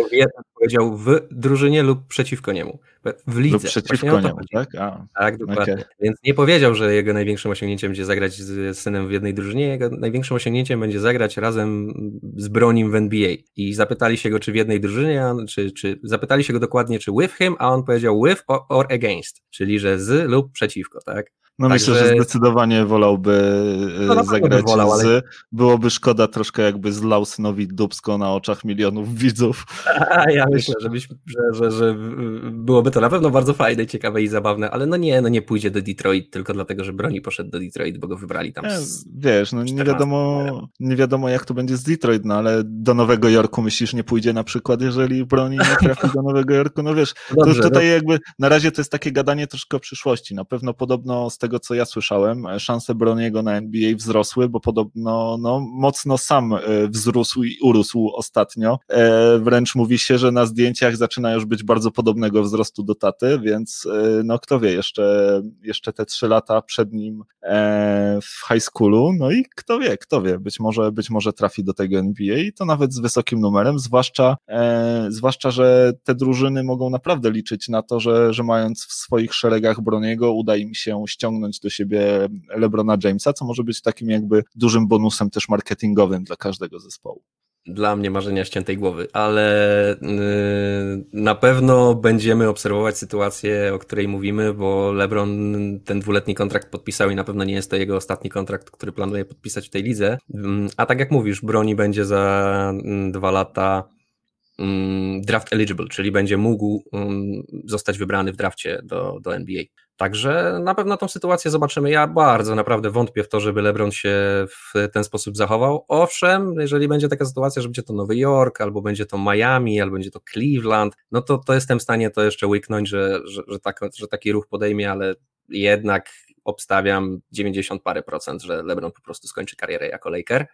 powiedział w drużynie lub przeciwko niemu. W lidze. Lub przeciwko niemu, tak? A, tak, dokładnie. Okay. Więc nie powiedział, że jego największym osiągnięciem będzie zagrać z synem w jednej drużynie, jego największym osiągnięciem będzie zagrać razem z Bronim w NBA. I zapytali się go, czy w jednej drużynie, czy, czy zapytali się go dokładnie, czy with him, a on powiedział with or, or against, czyli że z lub przeciwko, tak? No Także... myślę, że zdecydowanie wolałby e, no, zagrać wolał, z. Ale... Byłoby szkoda troszkę jakby zlał synowi dubsko na oczach milionów widzów. A, ja myślę, że, byś, że, że, że, byłoby to na pewno bardzo fajne, ciekawe i zabawne, ale no nie, no nie pójdzie do Detroit tylko dlatego, że Broni poszedł do Detroit, bo go wybrali tam. Z... Wiesz, no nie wiadomo, nie wiadomo jak to będzie z Detroit, no ale do Nowego Jorku myślisz nie pójdzie na przykład, jeżeli Broni nie trafi do Nowego Jorku, no wiesz, Dobrze, to tutaj no... jakby na razie to jest takie gadanie troszkę o przyszłości, na pewno podobno z tego tego, co ja słyszałem, szanse Broniego na NBA wzrosły, bo podobno no, mocno sam e, wzrósł i urósł ostatnio. E, wręcz mówi się, że na zdjęciach zaczyna już być bardzo podobnego wzrostu do taty, więc e, no kto wie, jeszcze, jeszcze te trzy lata przed nim w high schoolu, no i kto wie, kto wie, być może, być może trafi do tego NBA i to nawet z wysokim numerem, zwłaszcza, zwłaszcza, że te drużyny mogą naprawdę liczyć na to, że, że mając w swoich szeregach Broniego uda im się ściągnąć ściągnąć do siebie LeBrona Jamesa, co może być takim jakby dużym bonusem też marketingowym dla każdego zespołu dla mnie marzenia ściętej głowy, ale yy, na pewno będziemy obserwować sytuację, o której mówimy, bo LeBron ten dwuletni kontrakt podpisał i na pewno nie jest to jego ostatni kontrakt, który planuje podpisać w tej lidze. Yy, a tak jak mówisz, broni będzie za yy, dwa lata mm, draft eligible, czyli będzie mógł mm, zostać wybrany w drafcie do, do NBA. Także na pewno tą sytuację zobaczymy. Ja bardzo naprawdę wątpię w to, żeby LeBron się w ten sposób zachował. Owszem, jeżeli będzie taka sytuacja, że będzie to Nowy Jork, albo będzie to Miami, albo będzie to Cleveland, no to, to jestem w stanie to jeszcze łyknąć, że, że, że, tak, że taki ruch podejmie, ale jednak obstawiam 90 parę procent, że LeBron po prostu skończy karierę jako Laker.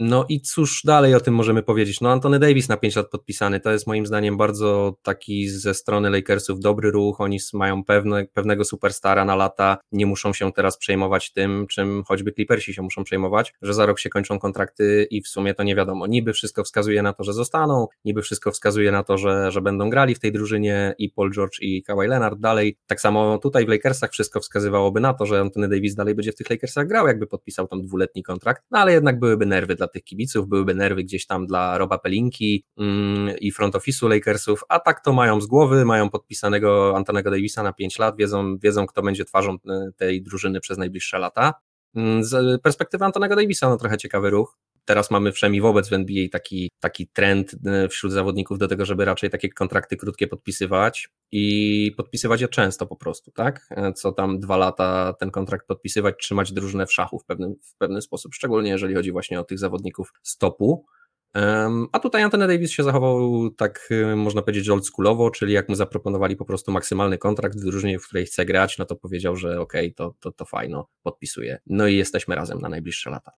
No i cóż dalej o tym możemy powiedzieć? No Antony Davis na 5 lat podpisany, to jest moim zdaniem bardzo taki ze strony Lakersów dobry ruch, oni mają pewne, pewnego superstara na lata, nie muszą się teraz przejmować tym, czym choćby Clippersi się muszą przejmować, że za rok się kończą kontrakty i w sumie to nie wiadomo, niby wszystko wskazuje na to, że zostaną, niby wszystko wskazuje na to, że, że będą grali w tej drużynie i Paul George i Kawhi Leonard dalej, tak samo tutaj w Lakersach wszystko wskazywałoby na to, że Antony Davis dalej będzie w tych Lakersach grał, jakby podpisał tam dwuletni kontrakt, no ale jednak byłyby nerwy dla tych kibiców, byłyby nerwy gdzieś tam dla Roba Pelinki mm, i front office'u Lakersów, a tak to mają z głowy, mają podpisanego Antonego Davisa na 5 lat, wiedzą, wiedzą kto będzie twarzą e, tej drużyny przez najbliższe lata. Mm, z perspektywy Antonego Davisa, no trochę ciekawy ruch. Teraz mamy wszemi wobec w NBA taki, taki trend e, wśród zawodników do tego, żeby raczej takie kontrakty krótkie podpisywać i podpisywać je często po prostu, tak? E, co tam dwa lata ten kontrakt podpisywać, trzymać drużynę w szachu w pewnym, w pewnym sposób, szczególnie jeżeli chodzi właśnie o tych zawodników stopu. A tutaj Anthony Davis się zachował tak, e, można powiedzieć, oldschoolowo, czyli jak mu zaproponowali po prostu maksymalny kontrakt w drużynie, w której chce grać, no to powiedział, że okej, okay, to, to, to fajno, podpisuje. No i jesteśmy razem na najbliższe lata.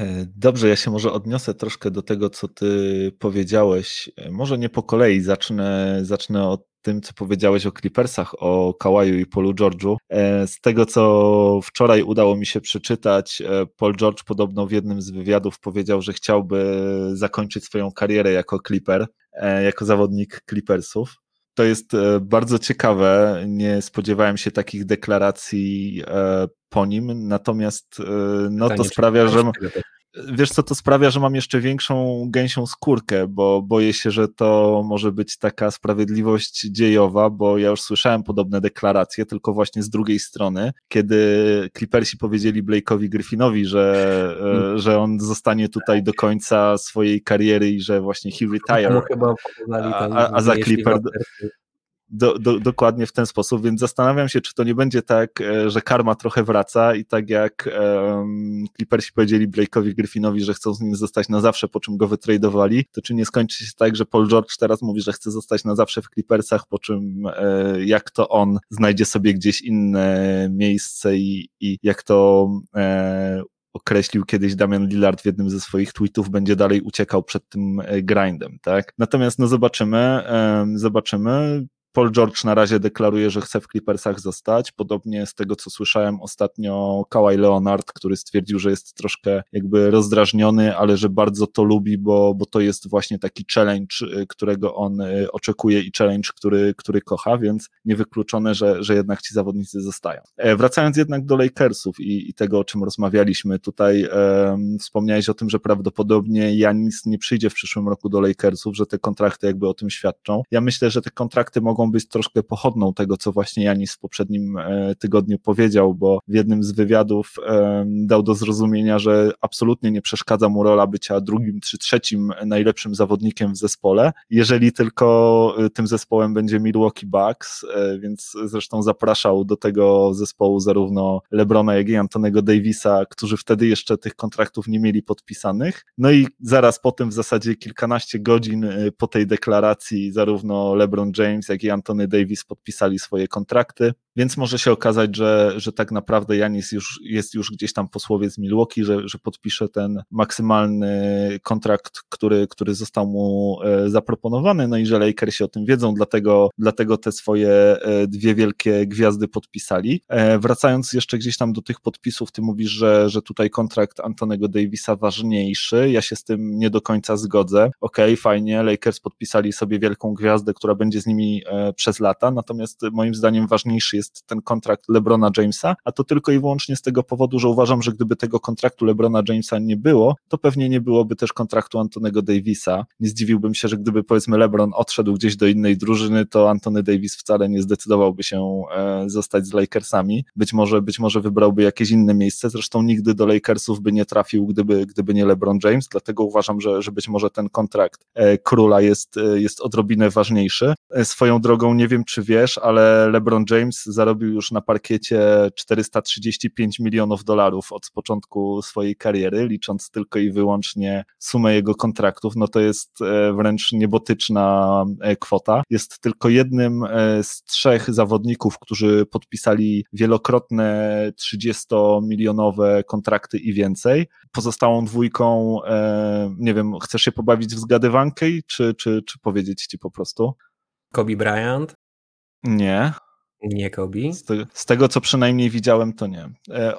E, dobrze, ja się może odniosę troszkę do tego, co ty powiedziałeś. E, może nie po kolei, zacznę, zacznę od tym, co powiedziałeś o Clippersach, o Kałaju i Paulu George'u. E, z tego, co wczoraj udało mi się przeczytać, Paul George podobno w jednym z wywiadów powiedział, że chciałby zakończyć swoją karierę jako Clipper, jako zawodnik Clippersów. To jest bardzo ciekawe. Nie spodziewałem się takich deklaracji po nim, natomiast no, to sprawia, że wiesz co, to sprawia, że mam jeszcze większą gęsią skórkę, bo boję się, że to może być taka sprawiedliwość dziejowa, bo ja już słyszałem podobne deklaracje, tylko właśnie z drugiej strony, kiedy Clippersi powiedzieli Blake'owi Griffinowi, że, hmm. że on zostanie tutaj do końca swojej kariery i że właśnie he retire, a, a, a za Clipper do, do, dokładnie w ten sposób, więc zastanawiam się, czy to nie będzie tak, e, że karma trochę wraca i tak jak um, Clippersi powiedzieli Blake'owi Griffinowi, że chcą z nim zostać na zawsze, po czym go wytradowali, to czy nie skończy się tak, że Paul George teraz mówi, że chce zostać na zawsze w Clippersach, po czym e, jak to on znajdzie sobie gdzieś inne miejsce i, i jak to e, określił kiedyś Damian Lillard w jednym ze swoich tweetów, będzie dalej uciekał przed tym grindem, tak? Natomiast no zobaczymy, zobaczymy. Paul George na razie deklaruje, że chce w Clippersach zostać. Podobnie z tego, co słyszałem ostatnio, Kawhi Leonard, który stwierdził, że jest troszkę jakby rozdrażniony, ale że bardzo to lubi, bo, bo to jest właśnie taki challenge, y, którego on y, oczekuje i challenge, który, który kocha, więc niewykluczone, że, że jednak ci zawodnicy zostają. E, wracając jednak do Lakersów i, i tego, o czym rozmawialiśmy, tutaj e, wspomniałeś o tym, że prawdopodobnie Janis nie przyjdzie w przyszłym roku do Lakersów, że te kontrakty jakby o tym świadczą. Ja myślę, że te kontrakty mogą mogą być troszkę pochodną tego, co właśnie Janis w poprzednim e, tygodniu powiedział, bo w jednym z wywiadów dał do zrozumienia, że absolutnie nie przeszkadza mu rola bycia drugim czy trzecim najlepszym zawodnikiem w zespole, jeżeli tylko e, tym zespołem będzie Milwaukee Bucks, e, więc zresztą zapraszał do tego zespołu zarówno LeBrona, jak i Antonego Davisa, którzy wtedy jeszcze tych kontraktów nie mieli podpisanych. No i zaraz po tym w zasadzie kilkanaście godzin po tej deklaracji zarówno LeBron James, jak i Antony Davis podpisali swoje kontrakty. Więc może się okazać, że, że tak naprawdę Janis już, jest już gdzieś tam posłowie z Milwaukee, że, że podpisze ten maksymalny kontrakt, który, który został mu e, zaproponowany, no i że Lakersi o tym wiedzą, dlatego, dlatego te swoje e, dwie wielkie gwiazdy podpisali. E, wracając jeszcze gdzieś tam do tych podpisów, ty mówisz, że, że tutaj kontrakt Antonego Davisa ważniejszy, ja się z tym nie do końca zgodzę. Okej, okay, fajnie, Lakers podpisali sobie wielką gwiazdę, która będzie z nimi przez lata, natomiast moim zdaniem ważniejszy jest jest ten kontrakt LeBrona Jamesa, a to tylko i wyłącznie z tego powodu, że uważam, że gdyby tego kontraktu LeBrona Jamesa nie było, to pewnie nie byłoby też kontraktu Antonego Davisa. Nie zdziwiłbym się, że gdyby powiedzmy LeBron odszedł gdzieś do innej drużyny, to Antony Davis wcale nie zdecydowałby się e, zostać z Lakersami. Być może, być może wybrałby jakieś inne miejsce, zresztą nigdy do Lakersów by nie trafił, gdyby, gdyby nie LeBron James, dlatego uważam, że, że być może ten kontrakt e, króla jest, e, jest odrobinę ważniejszy. Swoją drogą nie wiem, czy wiesz, ale LeBron James zarobił już na parkiecie 435 milionów dolarów od początku swojej kariery, licząc tylko i wyłącznie sumę jego kontraktów, no to jest e, wręcz niebotyczna e, kwota. Jest tylko jednym e, z trzech zawodników, którzy podpisali wielokrotne 30-milionowe kontrakty i więcej. Pozostałą dwójką, nie wiem, chcesz się pobawić w zgadywankę, czy, czy, czy powiedzieć ci po prostu? Kobe Bryant? Nie. Nie Kobi. Z, te, z, tego, co przynajmniej widziałem, to nie. E, e,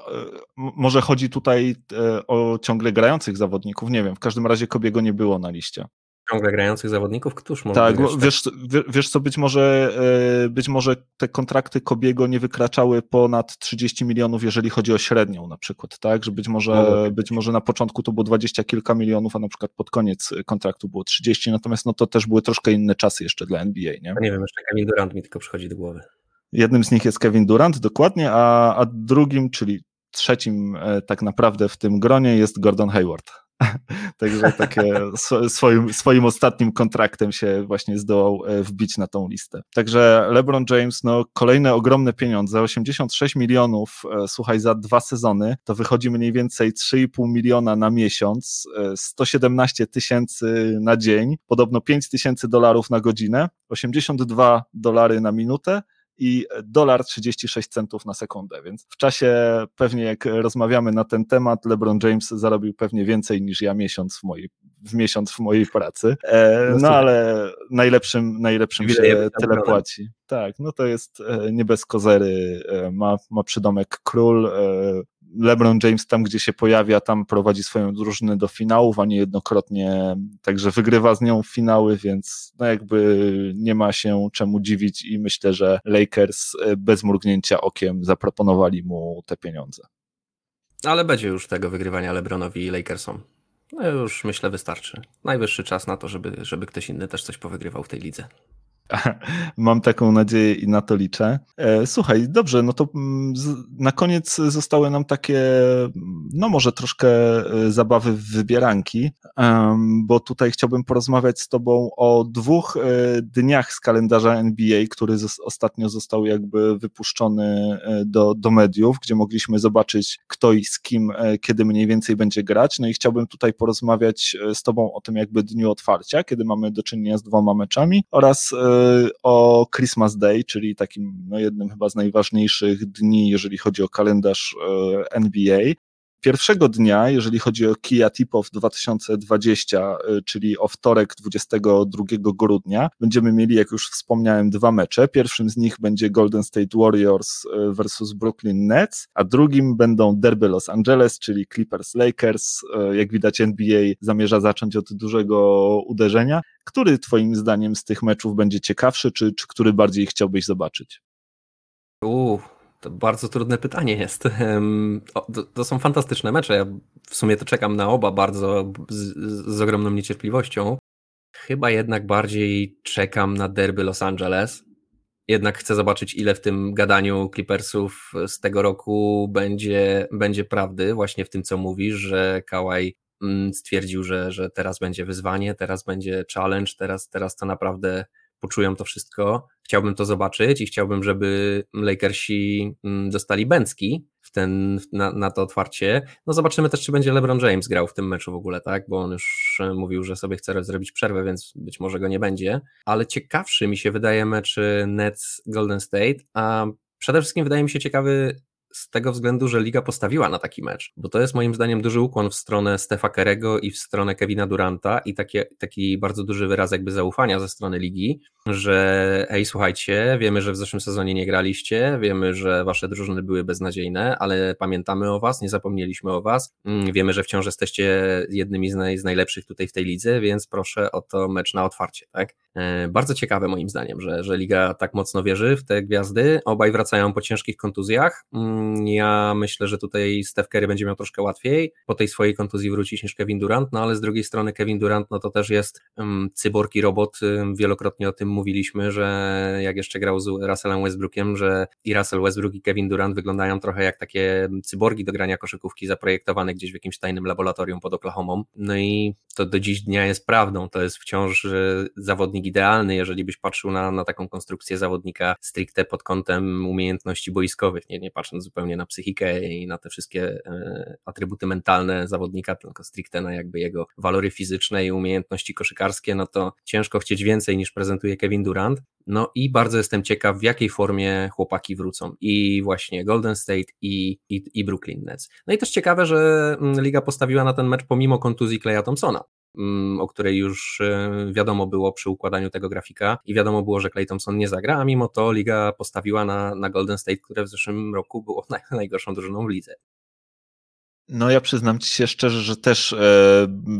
może chodzi tutaj e, o ciągle grających zawodników, nie wiem. W każdym razie Kobiego nie było na liście. Ciągle grających zawodników? Któż może Tak, wiesz, wiesz co, być może, e, być może te kontrakty Kobiego nie wykraczały ponad 30 milionów, jeżeli chodzi o średnią na przykład, tak? Że być może, no, być może na początku to było 20 kilka milionów, a na przykład pod koniec kontraktu było 30, natomiast no to też były troszkę inne czasy jeszcze dla NBA, nie? nie wiem, jeszcze Kevin Durant mi tylko przychodzi do głowy. Jednym z nich jest Kevin Durant, dokładnie, a, a drugim, czyli trzecim e, tak naprawdę w tym gronie jest Gordon Hayward. Także takie swoim, swoim ostatnim kontraktem się właśnie zdołał e, wbić na tą listę. Także LeBron James, no kolejne ogromne pieniądze, 86 milionów, e, słuchaj, za dwa sezony, to wychodzi mniej więcej 3,5 miliona na miesiąc, 117 tysięcy na dzień, podobno 5 tysięcy dolarów na godzinę, 82 dolary na minutę, i dolar 36 centów na sekundę, więc w czasie pewnie jak rozmawiamy na ten temat, LeBron James zarobił pewnie więcej niż ja miesiąc w mojej, w miesiąc w mojej pracy, e, no, no ale najlepszym, najlepszym się tyle płaci. Tak, no to jest e, nie bez kozery, e, ma, ma przydomek król, LeBron James tam, gdzie się pojawia, tam prowadzi swoją drużynę do finałów, a niejednokrotnie także wygrywa z nią finały, więc no jakby nie ma się czemu dziwić i myślę, że Lakers e, bez mrugnięcia okiem zaproponowali mu te pieniądze. Ale będzie już tego wygrywania LeBronowi i Lakersom. No już myślę wystarczy. Najwyższy czas na to, żeby, żeby ktoś inny też coś powygrywał w tej lidze. Mam taką nadzieję i na to liczę. E, słuchaj, dobrze, no to mm, na koniec zostały nam takie, no może troszkę e, zabawy w wybieranki, bo tutaj chciałbym porozmawiać z Tobą o dwóch e, dniach z kalendarza NBA, który ostatnio został jakby wypuszczony do, do mediów, gdzie mogliśmy zobaczyć, kto i z kim, kiedy mniej więcej będzie grać. No i chciałbym tutaj porozmawiać z Tobą o tym jakby dniu otwarcia, kiedy mamy do czynienia z dwoma meczami oraz o Christmas Day, czyli takim no, jednym chyba z najważniejszych dni, jeżeli chodzi o kalendarz e, NBA. Pierwszego dnia, jeżeli chodzi o Kia Tip-Off 2020, czyli o wtorek 22 grudnia, będziemy mieli, jak już wspomniałem, dwa mecze. Pierwszym z nich będzie Golden State Warriors versus Brooklyn Nets, a drugim będą derby Los Angeles, czyli Clippers Lakers. Jak widać, NBA zamierza zacząć od dużego uderzenia. Który Twoim zdaniem z tych meczów będzie ciekawszy, czy, czy który bardziej chciałbyś zobaczyć? To bardzo trudne pytanie jest. To, są fantastyczne mecze. Ja w sumie to czekam na oba bardzo z, z ogromną niecierpliwością. Chyba jednak bardziej czekam na derby Los Angeles. Jednak chcę zobaczyć, ile w tym gadaniu Clippersów z tego roku będzie, będzie prawdy, właśnie w tym, co mówisz, że Kawhi mm, stwierdził, że, że teraz będzie wyzwanie, teraz będzie challenge, teraz, teraz to naprawdę poczują to wszystko. Chciałbym to zobaczyć i chciałbym, żeby Lakersi mm, dostali Bęcki w ten, na, na to otwarcie. No zobaczymy też, czy będzie LeBron James grał w tym meczu w ogóle, tak? Bo on już e, mówił, że sobie chce zrobić przerwę, więc być może go nie będzie. Ale ciekawszy mi się wydaje mecz Nets Golden State, a przede wszystkim wydaje mi się ciekawy z tego względu, że liga postawiła na taki mecz, bo to jest moim zdaniem duży ukłon w stronę Stefa Kerego i w stronę Kevina Duranta i takie, taki bardzo duży wyraz jakby zaufania ze strony ligi, że hej, słuchajcie, wiemy, że w zeszłym sezonie nie graliście, wiemy, że wasze drużyny były beznadziejne, ale pamiętamy o was, nie zapomnieliśmy o was, mm, wiemy, że wciąż jesteście jednymi z, naj, z najlepszych tutaj w tej lidze, więc proszę o to mecz na otwarcie, tak? E, bardzo ciekawe moim zdaniem, że, że liga tak mocno wierzy w te gwiazdy, obaj wracają po ciężkich kontuzjach, mm, ja myślę, że tutaj Steph Curry będzie miał troszkę łatwiej. Po tej swojej kontuzji wrócić niż Kevin Durant, no ale z drugiej strony Kevin Durant, no to też jest um, cyborg i robot, wielokrotnie o tym mówiliśmy, że jak jeszcze grał z Russellem Westbrookiem, że i Russell Westbrook i Kevin Durant wyglądają trochę jak takie cyborgi do grania koszykówki zaprojektowane gdzieś w jakimś tajnym laboratorium pod Oklahomą. No i to do dziś dnia jest prawdą, to jest wciąż zawodnik idealny, jeżeli byś patrzył na, na taką konstrukcję zawodnika stricte pod kątem umiejętności boiskowych, nie, nie patrząc zupełnie na psychikę i na te wszystkie e, atrybuty mentalne zawodnika, tylko stricte na jakby jego walory fizyczne i umiejętności koszykarskie, no to ciężko chcieć więcej niż prezentuje Kevin Durant. No i bardzo jestem ciekaw, w jakiej formie chłopaki wrócą. I właśnie Golden State i, i, i Brooklyn Nets. No i też ciekawe, że mm, liga postawiła na ten mecz pomimo kontuzji Kleja Thompsona o której już e, wiadomo było przy układaniu tego grafika i wiadomo było, że Clay Thompson nie zagra, a mimo to liga postawiła na, na Golden State, które w zeszłym roku było najgorszą drużyną w lidze. No ja przyznam ci się szczerze, że też e,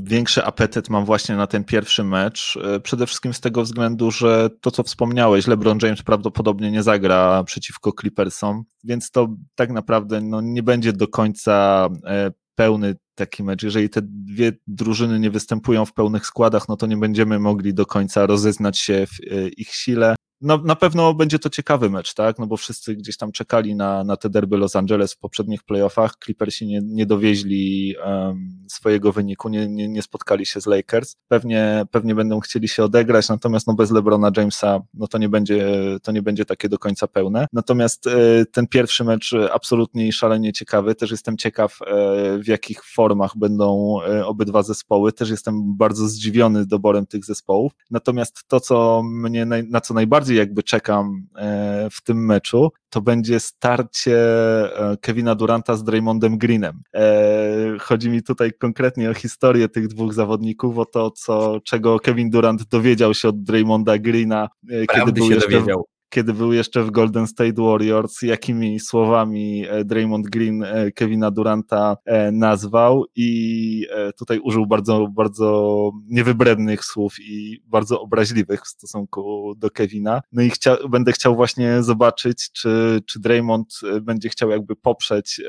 większy apetyt mam właśnie na ten pierwszy mecz. E, przede wszystkim z tego względu, że to co wspomniałeś, LeBron James prawdopodobnie nie zagra przeciwko Clippersom, więc to tak naprawdę no, nie będzie do końca e, pełny taki mecz. Jeżeli te dwie drużyny nie występują w pełnych składach, no to nie będziemy mogli do końca rozeznać się w e, ich sile no, na pewno będzie to ciekawy mecz, tak? No bo wszyscy gdzieś tam czekali na, na te derby Los Angeles w poprzednich playoffach. Clippersi nie, nie dowieźli um, swojego wyniku, nie, nie, nie spotkali się z Lakers. Pewnie, pewnie będą chcieli się odegrać, natomiast no bez LeBrona Jamesa no to nie będzie, to nie będzie takie do końca pełne. Natomiast e, ten pierwszy mecz absolutnie i szalenie ciekawy. Też jestem ciekaw, e, w jakich formach będą e, obydwa zespoły. Też jestem bardzo zdziwiony doborem tych zespołów. Natomiast to, co mnie, na co najbardziej najbardziej jakby czekam e, w tym meczu, to będzie starcie e, Kevina Duranta z Draymondem Greenem. E, chodzi mi tutaj konkretnie o historię tych dwóch zawodników, o to, co, czego Kevin Durant dowiedział się od Draymonda Greena, kiedy był jeszcze dowiedział kiedy był jeszcze w Golden State Warriors, jakimi słowami e, Draymond Green e, Kevina Duranta e, nazwał i tutaj użył bardzo, bardzo niewybrednych słów i bardzo obraźliwych w stosunku do Kevina. No i chcia, będę chciał właśnie zobaczyć, czy, czy Draymond będzie chciał jakby poprzeć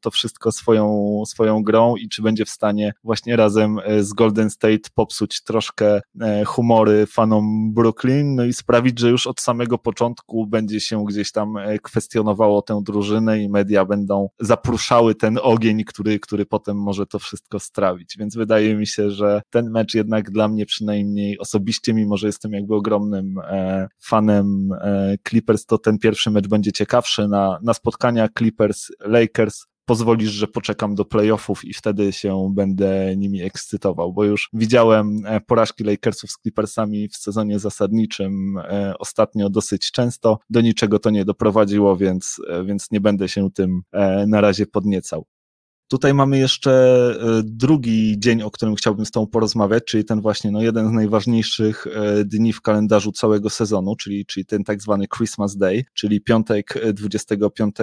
to wszystko swoją, swoją grą i czy będzie w stanie właśnie razem z Golden State popsuć troszkę humory fanom Brooklyn, no i sprawić, że już od samego początku początku będzie się gdzieś tam e, kwestionowało tę drużynę i media będą zapruszały ten ogień, który, który potem może to wszystko strawić. Więc wydaje mi się, że ten mecz jednak dla mnie przynajmniej osobiście, mimo że jestem jakby ogromnym e, fanem e, Clippers, to ten pierwszy mecz będzie ciekawszy. Na, na spotkania Clippers-Lakers pozwolisz, że poczekam do playoffów i wtedy się będę nimi ekscytował, bo już widziałem e, porażki Lakersów z Clippersami w sezonie zasadniczym e, ostatnio dosyć często. Do niczego to nie doprowadziło, więc, e, więc nie będę się tym na razie podniecał. Tutaj mamy jeszcze e, drugi dzień, o którym chciałbym z Tobą porozmawiać, czyli ten właśnie no, jeden z najważniejszych e, dni w kalendarzu całego sezonu, czyli, czyli ten tak zwany Christmas Day, czyli piątek 25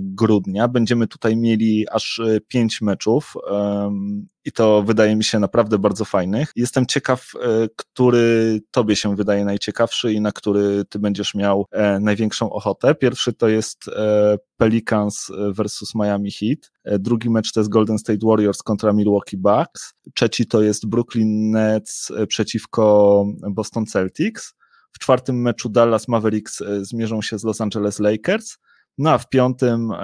grudnia. Będziemy tutaj mieli aż pięć meczów i to wydaje mi się naprawdę bardzo fajnych. Jestem ciekaw, e, który tobie się wydaje najciekawszy i na który ty będziesz miał e, największą ochotę. Pierwszy to jest e, Pelicans versus Miami Heat. Drugi mecz to jest Golden State Warriors kontra Milwaukee Bucks. Trzeci to jest Brooklyn Nets przeciwko Boston Celtics. W czwartym meczu Dallas Mavericks zmierzą się z Los Angeles Lakers. No a w piątym e,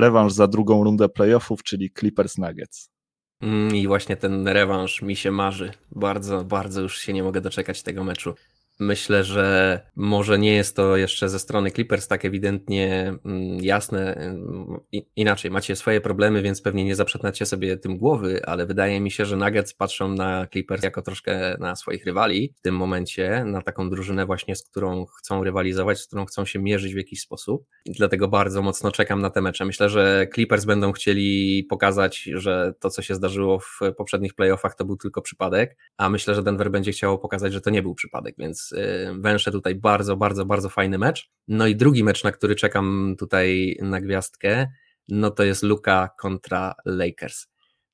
rewanż za drugą rundę playoffów, czyli Clippers Nuggets. Mm, I właśnie ten rewanż mi się marzy. Bardzo, bardzo już się nie mogę doczekać tego meczu. Myślę, że może nie jest to jeszcze ze strony Clippers tak ewidentnie mm, jasne. Inaczej, macie swoje problemy, więc pewnie nie zaprzetnacie sobie tym głowy, ale wydaje mi się, że Nuggets patrzą na Clippers jako troszkę na swoich rywali w tym momencie, na taką drużynę właśnie, z którą chcą rywalizować, z którą chcą się mierzyć w jakiś sposób. I dlatego bardzo mocno czekam na te mecze. Myślę, że Clippers będą chcieli pokazać, że to, co się zdarzyło w poprzednich playoffach, to był tylko przypadek, a myślę, że Denver będzie chciało pokazać, że to nie był przypadek, więc Y, węszę tutaj bardzo, bardzo, bardzo fajny mecz. No i drugi mecz, na który czekam tutaj na gwiazdkę, no to jest Luka kontra Lakers.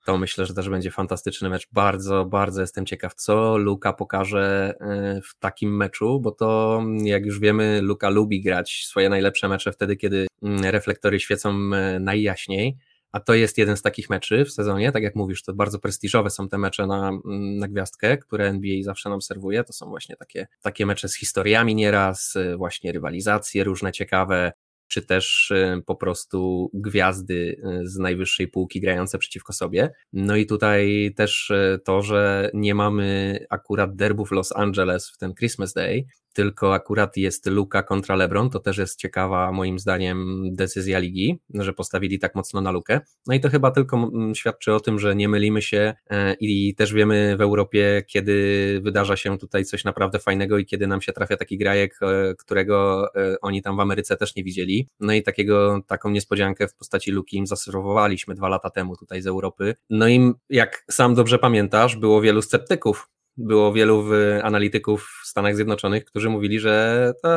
To myślę, że też będzie fantastyczny mecz. Bardzo, bardzo jestem ciekaw, co Luka pokaże y, w takim meczu, bo to, jak już wiemy, Luka lubi grać swoje najlepsze mecze wtedy, kiedy mm, reflektory świecą y, najjaśniej a to jest jeden z takich meczy w sezonie, tak jak mówisz, to bardzo prestiżowe są te mecze na, mm, na gwiazdkę, które NBA zawsze nam serwuje, to są właśnie takie, takie mecze z historiami nieraz, y, właśnie rywalizacje różne ciekawe, czy też y, po prostu gwiazdy y, z najwyższej półki grające przeciwko sobie. No i tutaj też to, że nie mamy akurat derbów Los Angeles w ten Christmas Day, tylko akurat jest Luka kontra LeBron, to też jest ciekawa moim zdaniem decyzja ligi, że postawili tak mocno na Lukę. No i to chyba tylko świadczy o tym, że nie mylimy się e, i też wiemy w Europie, kiedy wydarza się tutaj coś naprawdę fajnego i kiedy nam się trafia taki grajek, e, którego e, oni tam w Ameryce też nie widzieli. No i takiego, taką niespodziankę w postaci Luki im zaserwowaliśmy dwa lata temu tutaj z Europy. No i jak sam dobrze pamiętasz, było wielu sceptyków, było wielu analityków w Stanach Zjednoczonych, którzy mówili, że to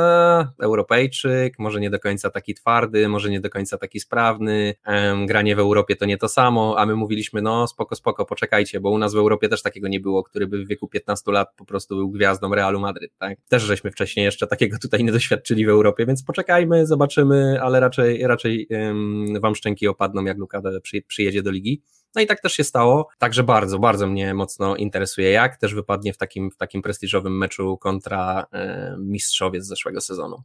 Europejczyk, może nie do końca taki twardy, może nie do końca taki sprawny, granie w Europie to nie to samo, a my mówiliśmy, no spoko, spoko, poczekajcie, bo u nas w Europie też takiego nie było, który by w wieku 15 lat po prostu był gwiazdą Realu Madryt, tak? Też żeśmy wcześniej jeszcze takiego tutaj nie doświadczyli w Europie, więc poczekajmy, zobaczymy, ale raczej, raczej um, wam szczęki opadną, jak Luka przy, przyjedzie do ligi. No i tak też się stało. Także bardzo, bardzo mnie mocno interesuje, jak też wypadnie w takim, w takim prestiżowym meczu kontra e, mistrzowie z zeszłego sezonu.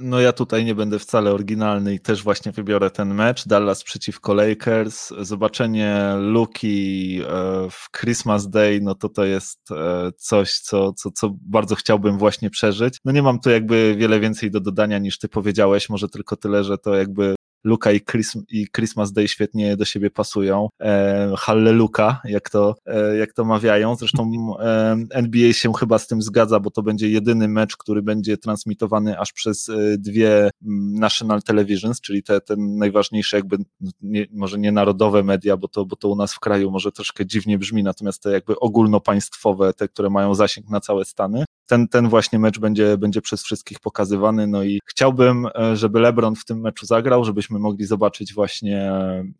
No ja tutaj nie będę wcale oryginalny i też właśnie wybiorę ten mecz. Dallas przeciwko Lakers. Zobaczenie Luki e, w Christmas Day, no to to jest e, coś, co, co, co bardzo chciałbym właśnie przeżyć. No nie mam tu jakby wiele więcej do dodania niż ty powiedziałeś, może tylko tyle, że to jakby Luka i, Chris, i Christmas Day świetnie do siebie pasują. E, Halleluka, jak to, e, jak to mawiają. Zresztą e, NBA się chyba z tym zgadza, bo to będzie jedyny mecz, który będzie transmitowany aż przez e, dwie national televisions, czyli te, te najważniejsze jakby, nie, może nie narodowe media, bo to, bo to u nas w kraju może troszkę dziwnie brzmi, natomiast te jakby ogólnopaństwowe, te, które mają zasięg na całe Stany. Ten, ten właśnie mecz będzie, będzie przez wszystkich pokazywany, no i chciałbym, e, żeby LeBron w tym meczu zagrał, żebyśmy mogli zobaczyć właśnie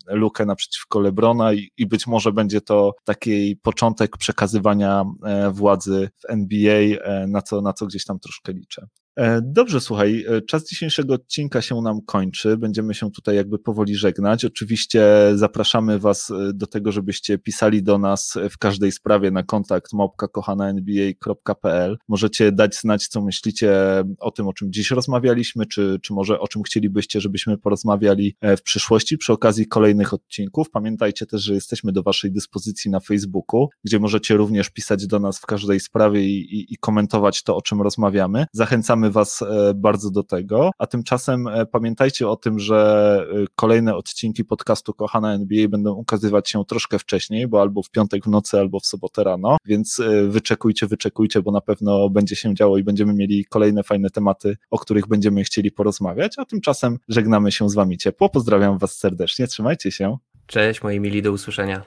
Lukę naprzeciwko Lebrona i, i być może będzie to taki początek przekazywania e, władzy w NBA, e, na co, na co gdzieś tam troszkę liczę. E, dobrze, słuchaj, e, czas dzisiejszego odcinka się nam kończy. Będziemy się tutaj jakby powoli żegnać. Oczywiście zapraszamy Was e, do tego, żebyście pisali do nas w każdej sprawie na kontakt małpka.kochana.nba.pl. Możecie dać znać, co myślicie o tym, o czym dziś rozmawialiśmy, czy, czy może o czym chcielibyście, żebyśmy porozmawiali w przyszłości przy okazji kolejnych odcinków. Pamiętajcie też, że jesteśmy do Waszej dyspozycji na Facebooku, gdzie możecie również pisać do nas w każdej sprawie i, i, i komentować to, o czym rozmawiamy. Zachęcamy zachęcamy Was bardzo do tego, a tymczasem pamiętajcie o tym, że kolejne odcinki podcastu Kochana NBA będą ukazywać się troszkę wcześniej, bo albo w piątek w nocy, albo w sobotę rano, więc wyczekujcie, wyczekujcie, bo na pewno będzie się działo i będziemy mieli kolejne fajne tematy, o których będziemy chcieli porozmawiać, a tymczasem żegnamy się z Wami ciepło. Pozdrawiam Was serdecznie, trzymajcie się. Cześć moi mili, do usłyszenia.